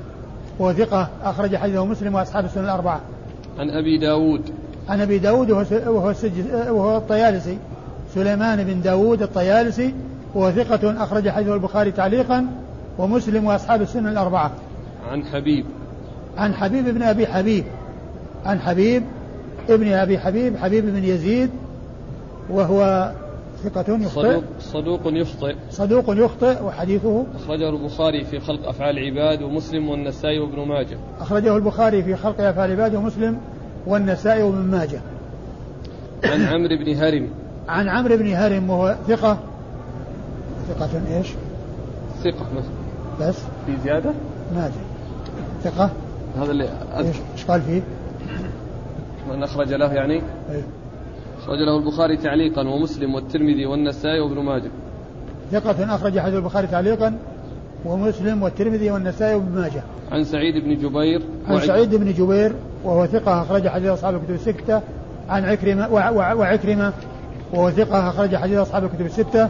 وهو ثقة أخرج حديثه مسلم وأصحاب السنة الأربعة. عن أبي داود. عن أبي داود وهو, وهو, وهو الطيالسي. سليمان بن داود الطيالسي وهو ثقة أخرج حديثه البخاري تعليقا ومسلم وأصحاب السنة الأربعة. عن حبيب. عن حبيب بن أبي حبيب. عن حبيب ابن أبي حبيب حبيب بن يزيد وهو ثقة يخطئ. صدوق, صدوق يخطئ. صدوق يخطئ وحديثه أخرجه البخاري في خلق أفعال العباد ومسلم والنسائي وابن ماجه. أخرجه البخاري في خلق أفعال العباد ومسلم والنسائي وابن ماجه. عن عمرو بن هرم. عن عمرو بن هرم وهو ثقة. ثقة إيش؟ ثقة بس. في زيادة؟ ما ثقة. هذا اللي إيش قال فيه؟ من أخرج له يعني؟ إيه. أخرج له البخاري تعليقا ومسلم والترمذي والنسائي وابن ماجه. ثقة أخرج حديث البخاري تعليقا ومسلم والترمذي والنسائي وابن ماجه. عن سعيد بن جبير عن سعيد بن جبير وهو ثقة أخرج حديث أصحاب الكتب الستة. عن عكرمة وعكرمة وهو ثقة أخرج حديث أصحاب الكتب الستة.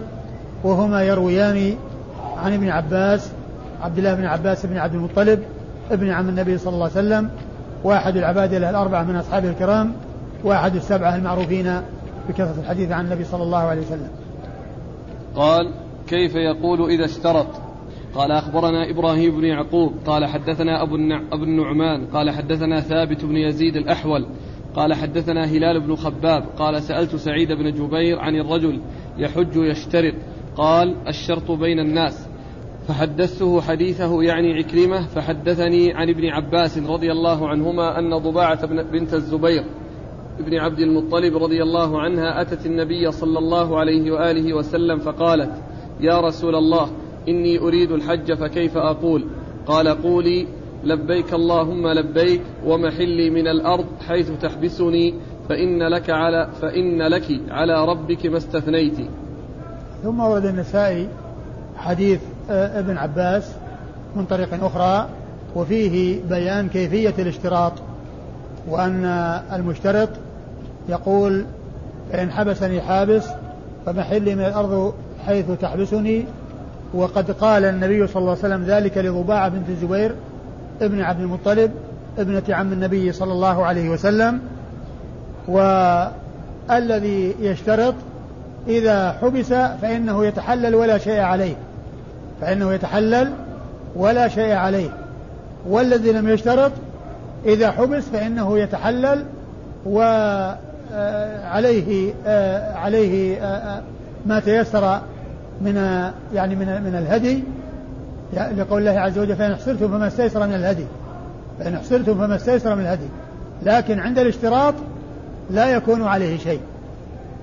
وهما يرويان عن ابن عباس عبد الله بن عباس بن عبد المطلب ابن عم النبي صلى الله عليه وسلم واحد العباد الأربعة من أصحابه الكرام. واحد السبعة المعروفين بكثرة الحديث عن النبي صلى الله عليه وسلم. قال كيف يقول إذا اشترط؟ قال أخبرنا إبراهيم بن يعقوب قال حدثنا أبو, أبو النعمان قال حدثنا ثابت بن يزيد الأحول قال حدثنا هلال بن خباب قال سألت سعيد بن جبير عن الرجل يحج يشترط قال الشرط بين الناس. فحدثته حديثه يعني عكرمة فحدثني عن ابن عباس رضي الله عنهما أن ضباعة بنت الزبير ابن عبد المطلب رضي الله عنها أتت النبي صلى الله عليه وآله وسلم فقالت يا رسول الله إني أريد الحج فكيف أقول؟ قال قولي لبيك اللهم لبيك ومحلي من الأرض حيث تحبسني فإن لك على فإن لك على ربك ما استثنيت. ثم ورد النسائي حديث آه، ابن عباس من طريق أخرى وفيه بيان كيفية الاشتراط وأن المشترط يقول إن حبسني حابس فمحلي من الأرض حيث تحبسني. وقد قال النبي صلى الله عليه وسلم ذلك لضباعة بنت الزبير ابن عبد المطلب ابنة عم النبي صلى الله عليه وسلم. والذي يشترط إذا حبس فإنه يتحلل ولا شيء عليه. فإنه يتحلل ولا شيء عليه. والذي لم يشترط إذا حبس فإنه يتحلل وعليه آه، عليه آه، آه، ما تيسر من يعني من من الهدي. لقول الله عز وجل فإن حصرتم فما استيسر من الهدي. فإن حصرتم فما استيسر من الهدي. لكن عند الاشتراط لا يكون عليه شيء.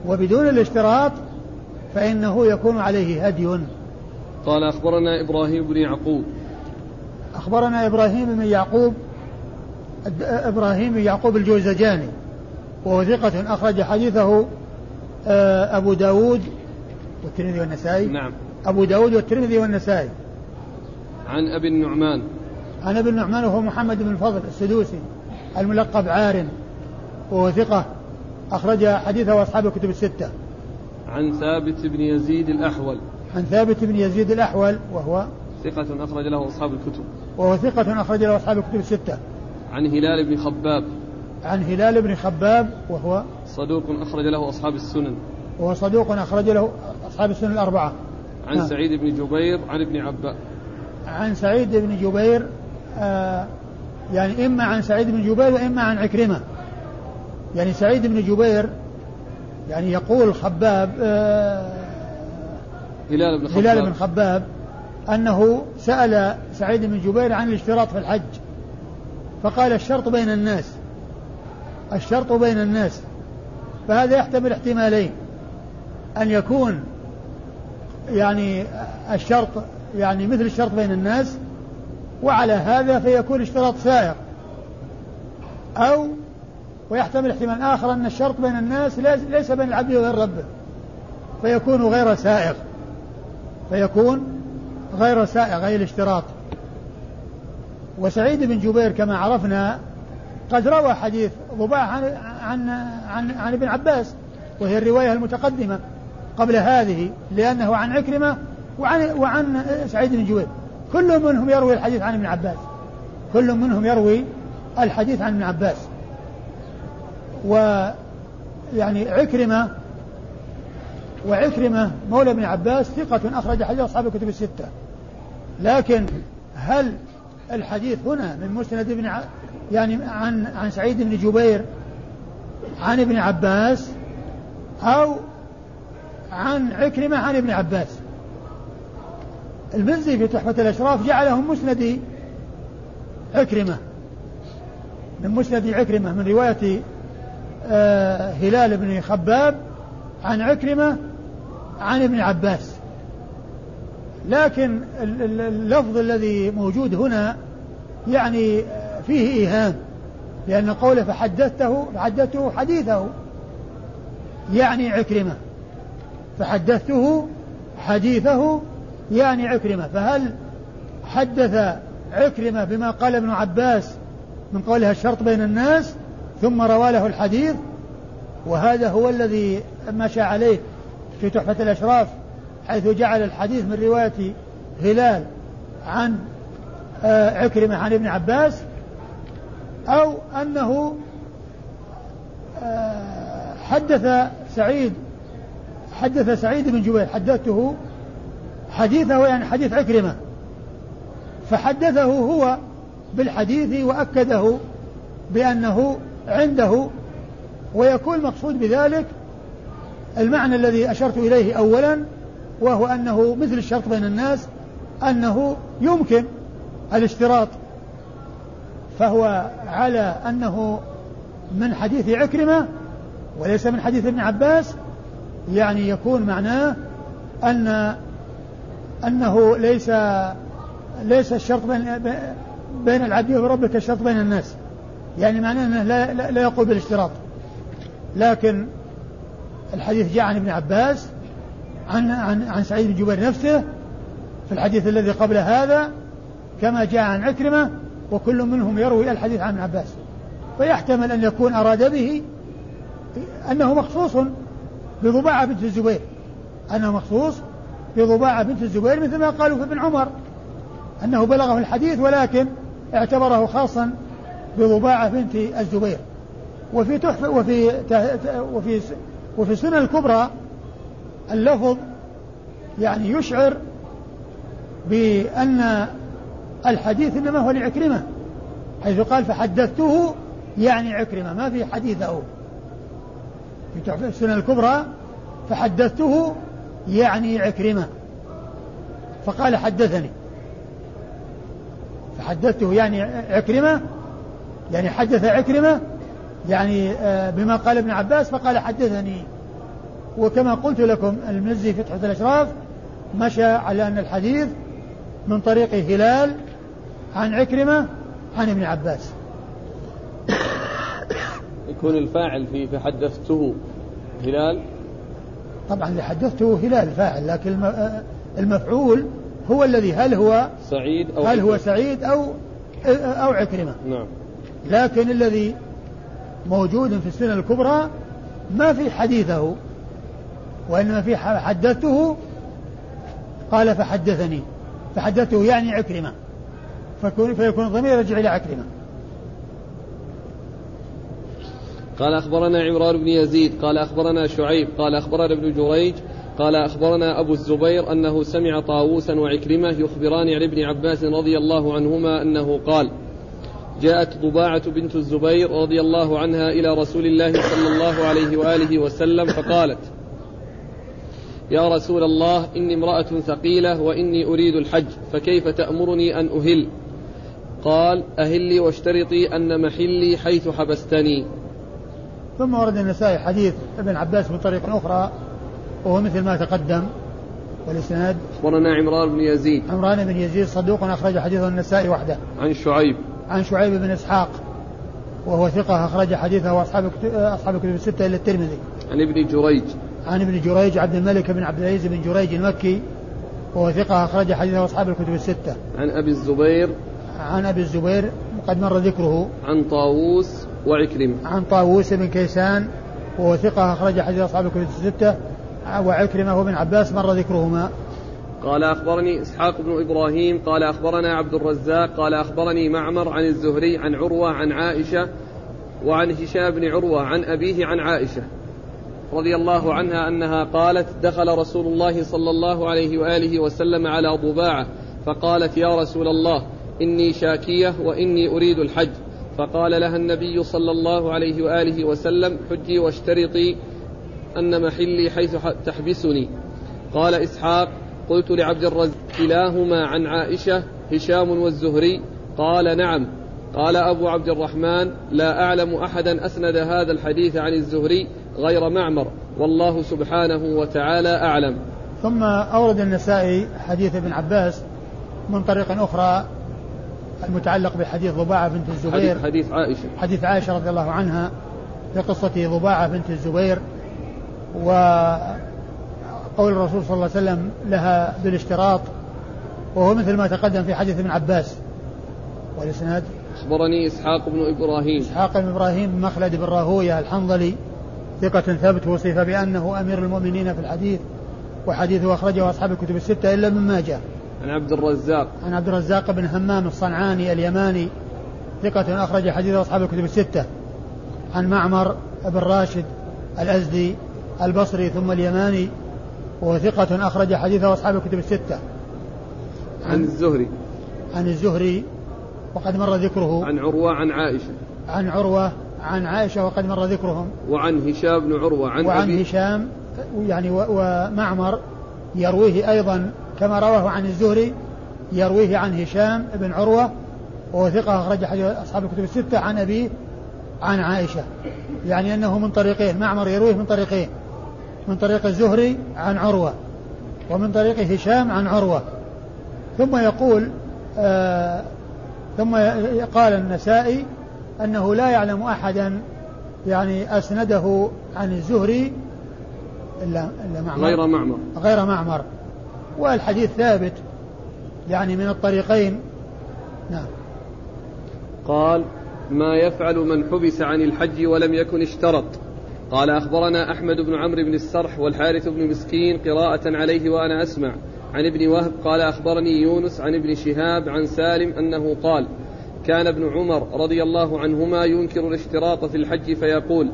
وبدون الاشتراط فإنه يكون عليه هدي. قال أخبرنا إبراهيم بن يعقوب. أخبرنا إبراهيم بن يعقوب إبراهيم بن يعقوب الجوزجاني. وهو ثقة أخرج حديثه آه، أبو داود والترمذي والنسائي. نعم. أبو داود والترمذي والنسائي. عن أبي النعمان. عن أبي النعمان وهو محمد بن الفضل السدوسي الملقب عار وهو ثقة أخرج حديثه أصحاب الكتب الستة. عن ثابت بن يزيد الأحول. عن ثابت بن يزيد الأحول وهو ثقة أخرج له أصحاب الكتب. وهو ثقة أخرج له أصحاب الكتب الستة. عن هلال بن خباب. عن هلال بن خباب وهو صدوق أخرج له أصحاب السنن. وهو صدوق أخرج له أصحاب السنن الأربعة. عن نعم. سعيد بن جبير عن ابن عباس عن سعيد بن جبير آه يعني إما عن سعيد بن جبير وإما عن عكرمة. يعني سعيد بن جبير يعني يقول خباب آه هلال بن خباب. هلال بن خباب أنه سأل سعيد بن جبير عن الاشتراط في الحج فقال الشرط بين الناس. الشرط بين الناس فهذا يحتمل احتمالين أن يكون يعني الشرط يعني مثل الشرط بين الناس وعلى هذا فيكون اشتراط سائر أو ويحتمل احتمال آخر أن الشرط بين الناس ليس بين العبد وبين ربه فيكون غير سائغ فيكون غير سائغ أي الاشتراط. وسعيد بن جبير كما عرفنا قد روى حديث ضباع عن عن عن, عن ابن عباس وهي الرواية المتقدمة قبل هذه لأنه عن عكرمة وعن وعن سعيد بن جبير كل منهم يروي الحديث عن ابن عباس. كل منهم يروي الحديث عن ابن عباس. و يعني عكرمة وعكرمة مولى ابن عباس ثقة أخرج حديث أصحاب الكتب الستة. لكن هل الحديث هنا من مسند ابن. يعني عن عن سعيد بن جبير عن ابن عباس أو عن عكرمة عن ابن عباس. المنزي في تحفة الأشراف جعله مسند عكرمة من مسند عكرمة من رواية آه هلال بن خباب عن عكرمة عن ابن عباس. لكن اللفظ الذي موجود هنا يعني فيه إيهام لأن قوله فحدثته فحدثته حديثه. يعني عكرمة. فحدثته حديثه يعني عكرمة. فهل حدث عكرمة بما قال ابن عباس من قولها الشرط بين الناس ثم روى له الحديث؟ وهذا هو الذي مشى عليه في تحفة الأشراف حيث جعل الحديث من رواية هلال عن آه، عكرمة عن ابن عباس. أو أنه آه، حدث سعيد حدث سعيد بن جبير حدثته حديثه يعني حديث عكرمة فحدثه هو بالحديث وأكده بأنه عنده ويكون المقصود بذلك المعنى الذي أشرت إليه أولا وهو أنه مثل الشرط بين الناس أنه يمكن الاشتراط فهو على أنه من حديث عكرمة وليس من حديث ابن عباس يعني يكون معناه أن أنه ليس ليس الشرط بين بين العبد وربه كالشرط بين الناس. يعني معناه أنه لا, لا, لا يقول بالاشتراط. لكن الحديث جاء عن ابن عباس عن عن عن سعيد بن جبير نفسه في الحديث الذي قبل هذا كما جاء عن عكرمة وكل منهم يروي الحديث عن ابن عباس. فيحتمل أن يكون أراد به أنه مخصوص بضباعة بنت الزبير. أنه مخصوص بضباعة بنت الزبير مثل ما قالوا في ابن عمر. أنه بلغه الحديث ولكن اعتبره خاصا بضباعة بنت الزبير. وفي تحفة وفي وفي وفي السنة الكبرى اللفظ يعني يشعر بأن الحديث إنما هو لعكرمة حيث قال فحدثته يعني عكرمة ما في حديثه. في تحفة السنة الكبرى فحدثته يعني عكرمة. فقال حدثني. فحدثته يعني عكرمة يعني حدث عكرمة يعني آه، بما قال ابن عباس فقال حدثني. وكما قلت لكم المزي في تحفة الأشراف مشى على أن الحديث من طريق هلال عن عكرمة عن ابن عباس. يكون الفاعل في فحدثته هلال؟ طبعا اللي حدثته هلال فاعل لكن المفعول هو الذي هل هو سعيد أو هل هو سعيد أو أو عكرمة. نعم. لكن الذي موجود في السنة الكبرى ما في حديثه وإنما في حدثته قال فحدثني. فحدثته يعني عكرمة. فيكون الضمير يرجع إلى عكرمة. قال أخبرنا عمران بن يزيد قال أخبرنا شعيب قال أخبرنا ابن جريج قال أخبرنا أبو الزبير أنه سمع طاووسا وعكرمة يخبران عن ابن عباس رضي الله عنهما أنه قال جاءت ضباعة بنت الزبير رضي الله عنها إلى رسول الله صلى الله عليه وآله وسلم فقالت يا رسول الله إني امرأة ثقيلة وإني أريد الحج فكيف تأمرني أن أهل؟ قال أهلي واشترطي أن محلي حيث حبستني. ثم ورد النسائي حديث ابن عباس من طريق أخرى وهو مثل ما تقدم والإسناد. أخبرنا عمران بن يزيد. عمران بن يزيد صدوق أخرج حديثه النسائي وحده. عن شعيب. عن شعيب بن إسحاق وهو ثقة أخرج حديثه وأصحاب أصحاب الكتب الستة إلا الترمذي. عن ابن جريج. عن ابن جريج عبد الملك بن عبد العزيز بن جريج المكي وهو ثقة أخرج حديثه أصحاب الكتب الستة. عن أبي الزبير. عن أبي الزبير قد مر ذكره. عن طاووس وعكرمة. عن طاووس بن كيسان وهو ثقة أخرج حديث أصحاب الكتب الستة وعكرمة وابن عباس مر ذكرهما. قال أخبرني إسحاق بن إبراهيم قال أخبرنا عبد الرزاق قال أخبرني معمر عن الزهري عن عروة عن عائشة وعن هشام بن عروة عن أبيه عن عائشة رضي الله عنها أنها قالت دخل رسول الله صلى الله عليه وآله وسلم على ضباعة فقالت يا رسول الله إني شاكية وإني أريد الحج. فقال لها النبي صلى الله عليه وآله وسلم حجي واشترطي أن محلي حيث تحبسني. قال إسحاق قلت لعبد الرزاق كلاهما عن عائشة هشام والزهري؟ قال نعم. قال أبو عبد الرحمن لا أعلم أحدا أسند هذا الحديث عن الزهري غير معمر. والله سبحانه وتعالى أعلم. ثم أورد النسائي حديث ابن عباس من طريق أخرى المتعلق بحديث ضباعة بنت الزبير. حديث, حديث عائشة. حديث عائشة رضي الله عنها في قصة ضباعة بنت الزبير. و قول الرسول صلى الله عليه وسلم لها بالاشتراط وهو مثل ما تقدم في حديث ابن عباس. والإسناد؟ أخبرني إسحاق بن إبراهيم. إسحاق بن إبراهيم بن مخلد بن راهوية الحنظلي ثقة ثبت وصف بأنه أمير المؤمنين في الحديث وحديثه أخرجه أصحاب الكتب الستة إلا من ماجه عن عبد الرزاق. عن عبد الرزاق بن همام الصنعاني اليماني ثقة أخرج حديثه أصحاب الكتب الستة. عن معمر بن راشد الأزدي البصري ثم اليماني وهو ثقة أخرج حديثه أصحاب الكتب الستة. عن الزهري. عن الزهري وقد مر ذكره. عن عروة عن عائشة. عن عروة عن عائشة وقد مر ذكرهم. وعن هشام بن عروة عن وعن أبي هشام يعني ومعمر يرويه أيضا كما رواه عن الزهري يرويه عن هشام بن عروة وهو ثقة أخرج أصحاب الكتب الستة عن أبيه عن عائشة. يعني أنه من طريقين معمر يرويه من طريقين من طريق الزهري عن عروة ومن طريق هشام عن عروة. ثم يقول آه ثم قال النسائي أنه لا يعلم أحدا يعني أسنده عن الزهري إلا إلا معمر. غير معمر. غير معمر. والحديث ثابت يعني من الطريقين. نعم. قال ما يفعل من حبس عن الحج ولم يكن اشترط. قال أخبرنا أحمد بن عمرو بن السرح والحارث بن مسكين قراءة عليه وأنا أسمع. عن ابن وهب قال أخبرني يونس عن ابن شهاب عن سالم أنه قال كان ابن عمر رضي الله عنهما ينكر الاشتراط في الحج فيقول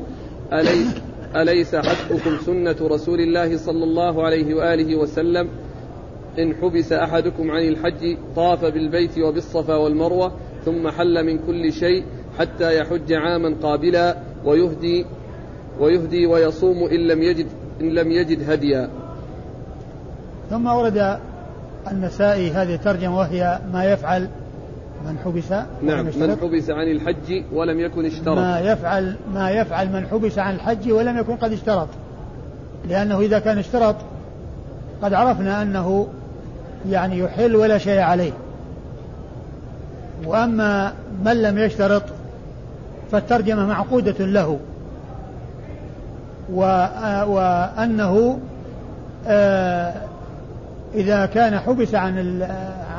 أليس, أليس حسبكم سنة رسول الله صلى الله عليه وآله وسلم؟ إن حبس أحدكم عن الحج طاف بالبيت وبالصفا والمروة ثم حل من كل شيء حتى يحج عاما قابلا ويهدي ويهدي ويصوم إن لم يجد إن لم يجد هديا. ثم ورد النسائي هذه الترجمة وهي ما يفعل من حبس نعم من حبس عن الحج ولم يكن اشترط ما يفعل ما يفعل من حبس عن الحج ولم يكن قد اشترط لأنه إذا كان اشترط قد عرفنا أنه يعني يحل ولا شيء عليه. وأما من لم يشترط فالترجمة معقودة له. وأنه آه، إذا كان حبس عن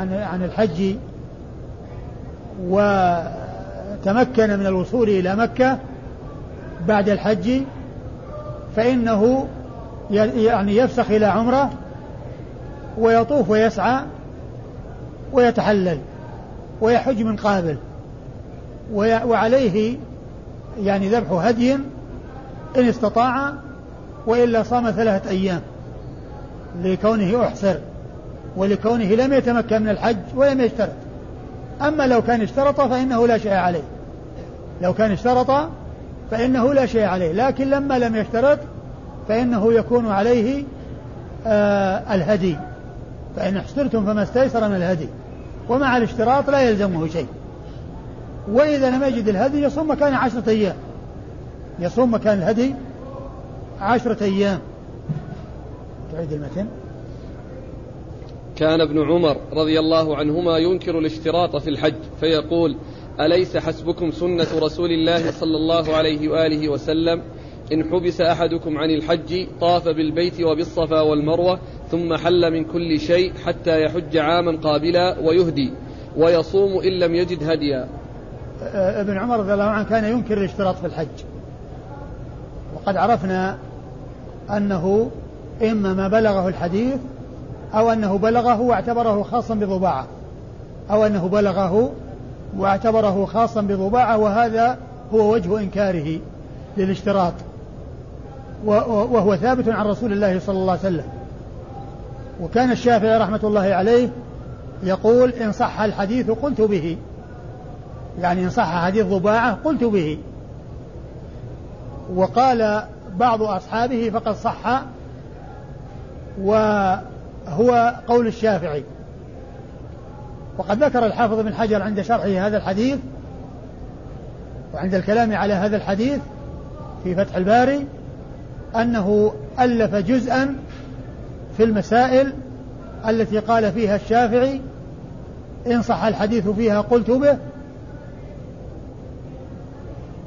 عن الحج وتمكن من الوصول إلى مكة بعد الحج فإنه يعني يفسخ إلى عمرة ويطوف ويسعى ويتحلل ويحج من قابل وعليه يعني ذبح هدي إن استطاع وإلا صام ثلاثة أيام لكونه أحصر ولكونه لم يتمكن من الحج ولم يشترط. أما لو كان اشترط فإنه لا شيء عليه. لو كان اشترط فإنه لا شيء عليه. لكن لما لم يشترط فإنه يكون عليه آه الهدي. فإن احصرتم فما استيسر من الهدي ومع الاشتراط لا يلزمه شيء. وإذا لم يجد الهدي يصوم مكان عشرة أيام. يصوم مكان الهدي عشرة أيام. تعيد المتن. كان ابن عمر رضي الله عنهما ينكر الاشتراط في الحج فيقول أليس حسبكم سنة رسول الله صلى الله عليه وآله وسلم؟ إن حبس أحدكم عن الحج طاف بالبيت وبالصفا والمروة ثم حل من كل شيء حتى يحج عاما قابلا ويهدي ويصوم إن لم يجد هديا. ابن عمر رضي الله عنه كان ينكر الاشتراط في الحج. وقد عرفنا أنه إما ما بلغه الحديث أو أنه بلغه واعتبره خاصا بضباعة. أو أنه بلغه واعتبره خاصا بضباعة وهذا هو وجه إنكاره للاشتراط. وهو ثابت عن رسول الله صلى الله عليه وسلم. وكان الشافعي رحمة الله عليه يقول إن صح الحديث قلت به. يعني إن صح حديث ضباعة قلت به. وقال بعض أصحابه فقد صح وهو قول الشافعي. وقد ذكر الحافظ بن حجر عند شرحه هذا الحديث وعند الكلام على هذا الحديث في فتح الباري أنه ألف جزءا في المسائل التي قال فيها الشافعي إن صح الحديث فيها قلت به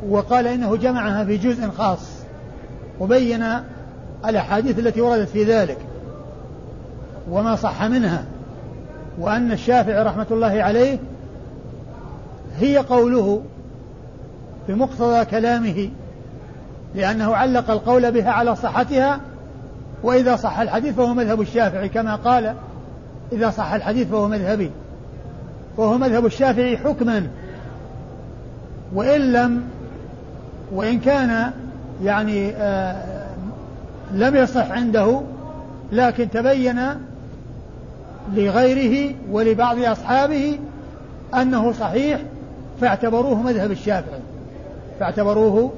وقال إنه جمعها في جزء خاص وبين الأحاديث التي وردت في ذلك وما صح منها وأن الشافعي رحمة الله عليه هي قوله بمقتضى كلامه لأنه علق القول بها على صحتها وإذا صح الحديث فهو مذهب الشافعي كما قال إذا صح الحديث فهو مذهبي. وهو مذهب الشافعي حكما. وإن لم وإن كان يعني آه لم يصح عنده لكن تبين لغيره ولبعض أصحابه أنه صحيح فاعتبروه مذهب الشافعي. فاعتبروه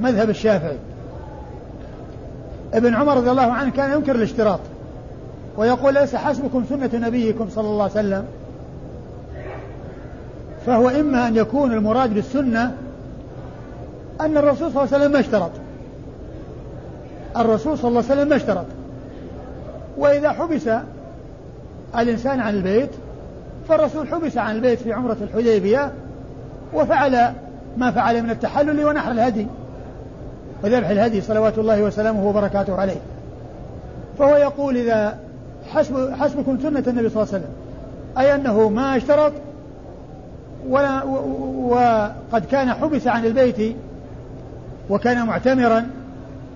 مذهب الشافعي. ابن عمر رضي الله عنه كان ينكر الاشتراط ويقول ليس حسبكم سنة نبيكم صلى الله عليه وسلم. فهو إما أن يكون المراد بالسنة أن الرسول صلى الله عليه وسلم ما اشترط. الرسول صلى الله عليه وسلم ما اشترط. وإذا حبس الإنسان عن البيت فالرسول حبس عن البيت في عمرة الحديبية وفعل ما فعل من التحلل ونحر الهدي. وذبح الهدي صلوات الله وسلامه وبركاته عليه. فهو يقول إذا حسب حسبكم سنة النبي صلى الله عليه وسلم أي أنه ما اشترط ولا وقد كان حبس عن البيت وكان معتمرا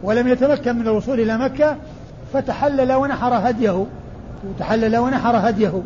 ولم يتمكن من الوصول إلى مكة فتحلل ونحر هديه تحلل ونحر هديه.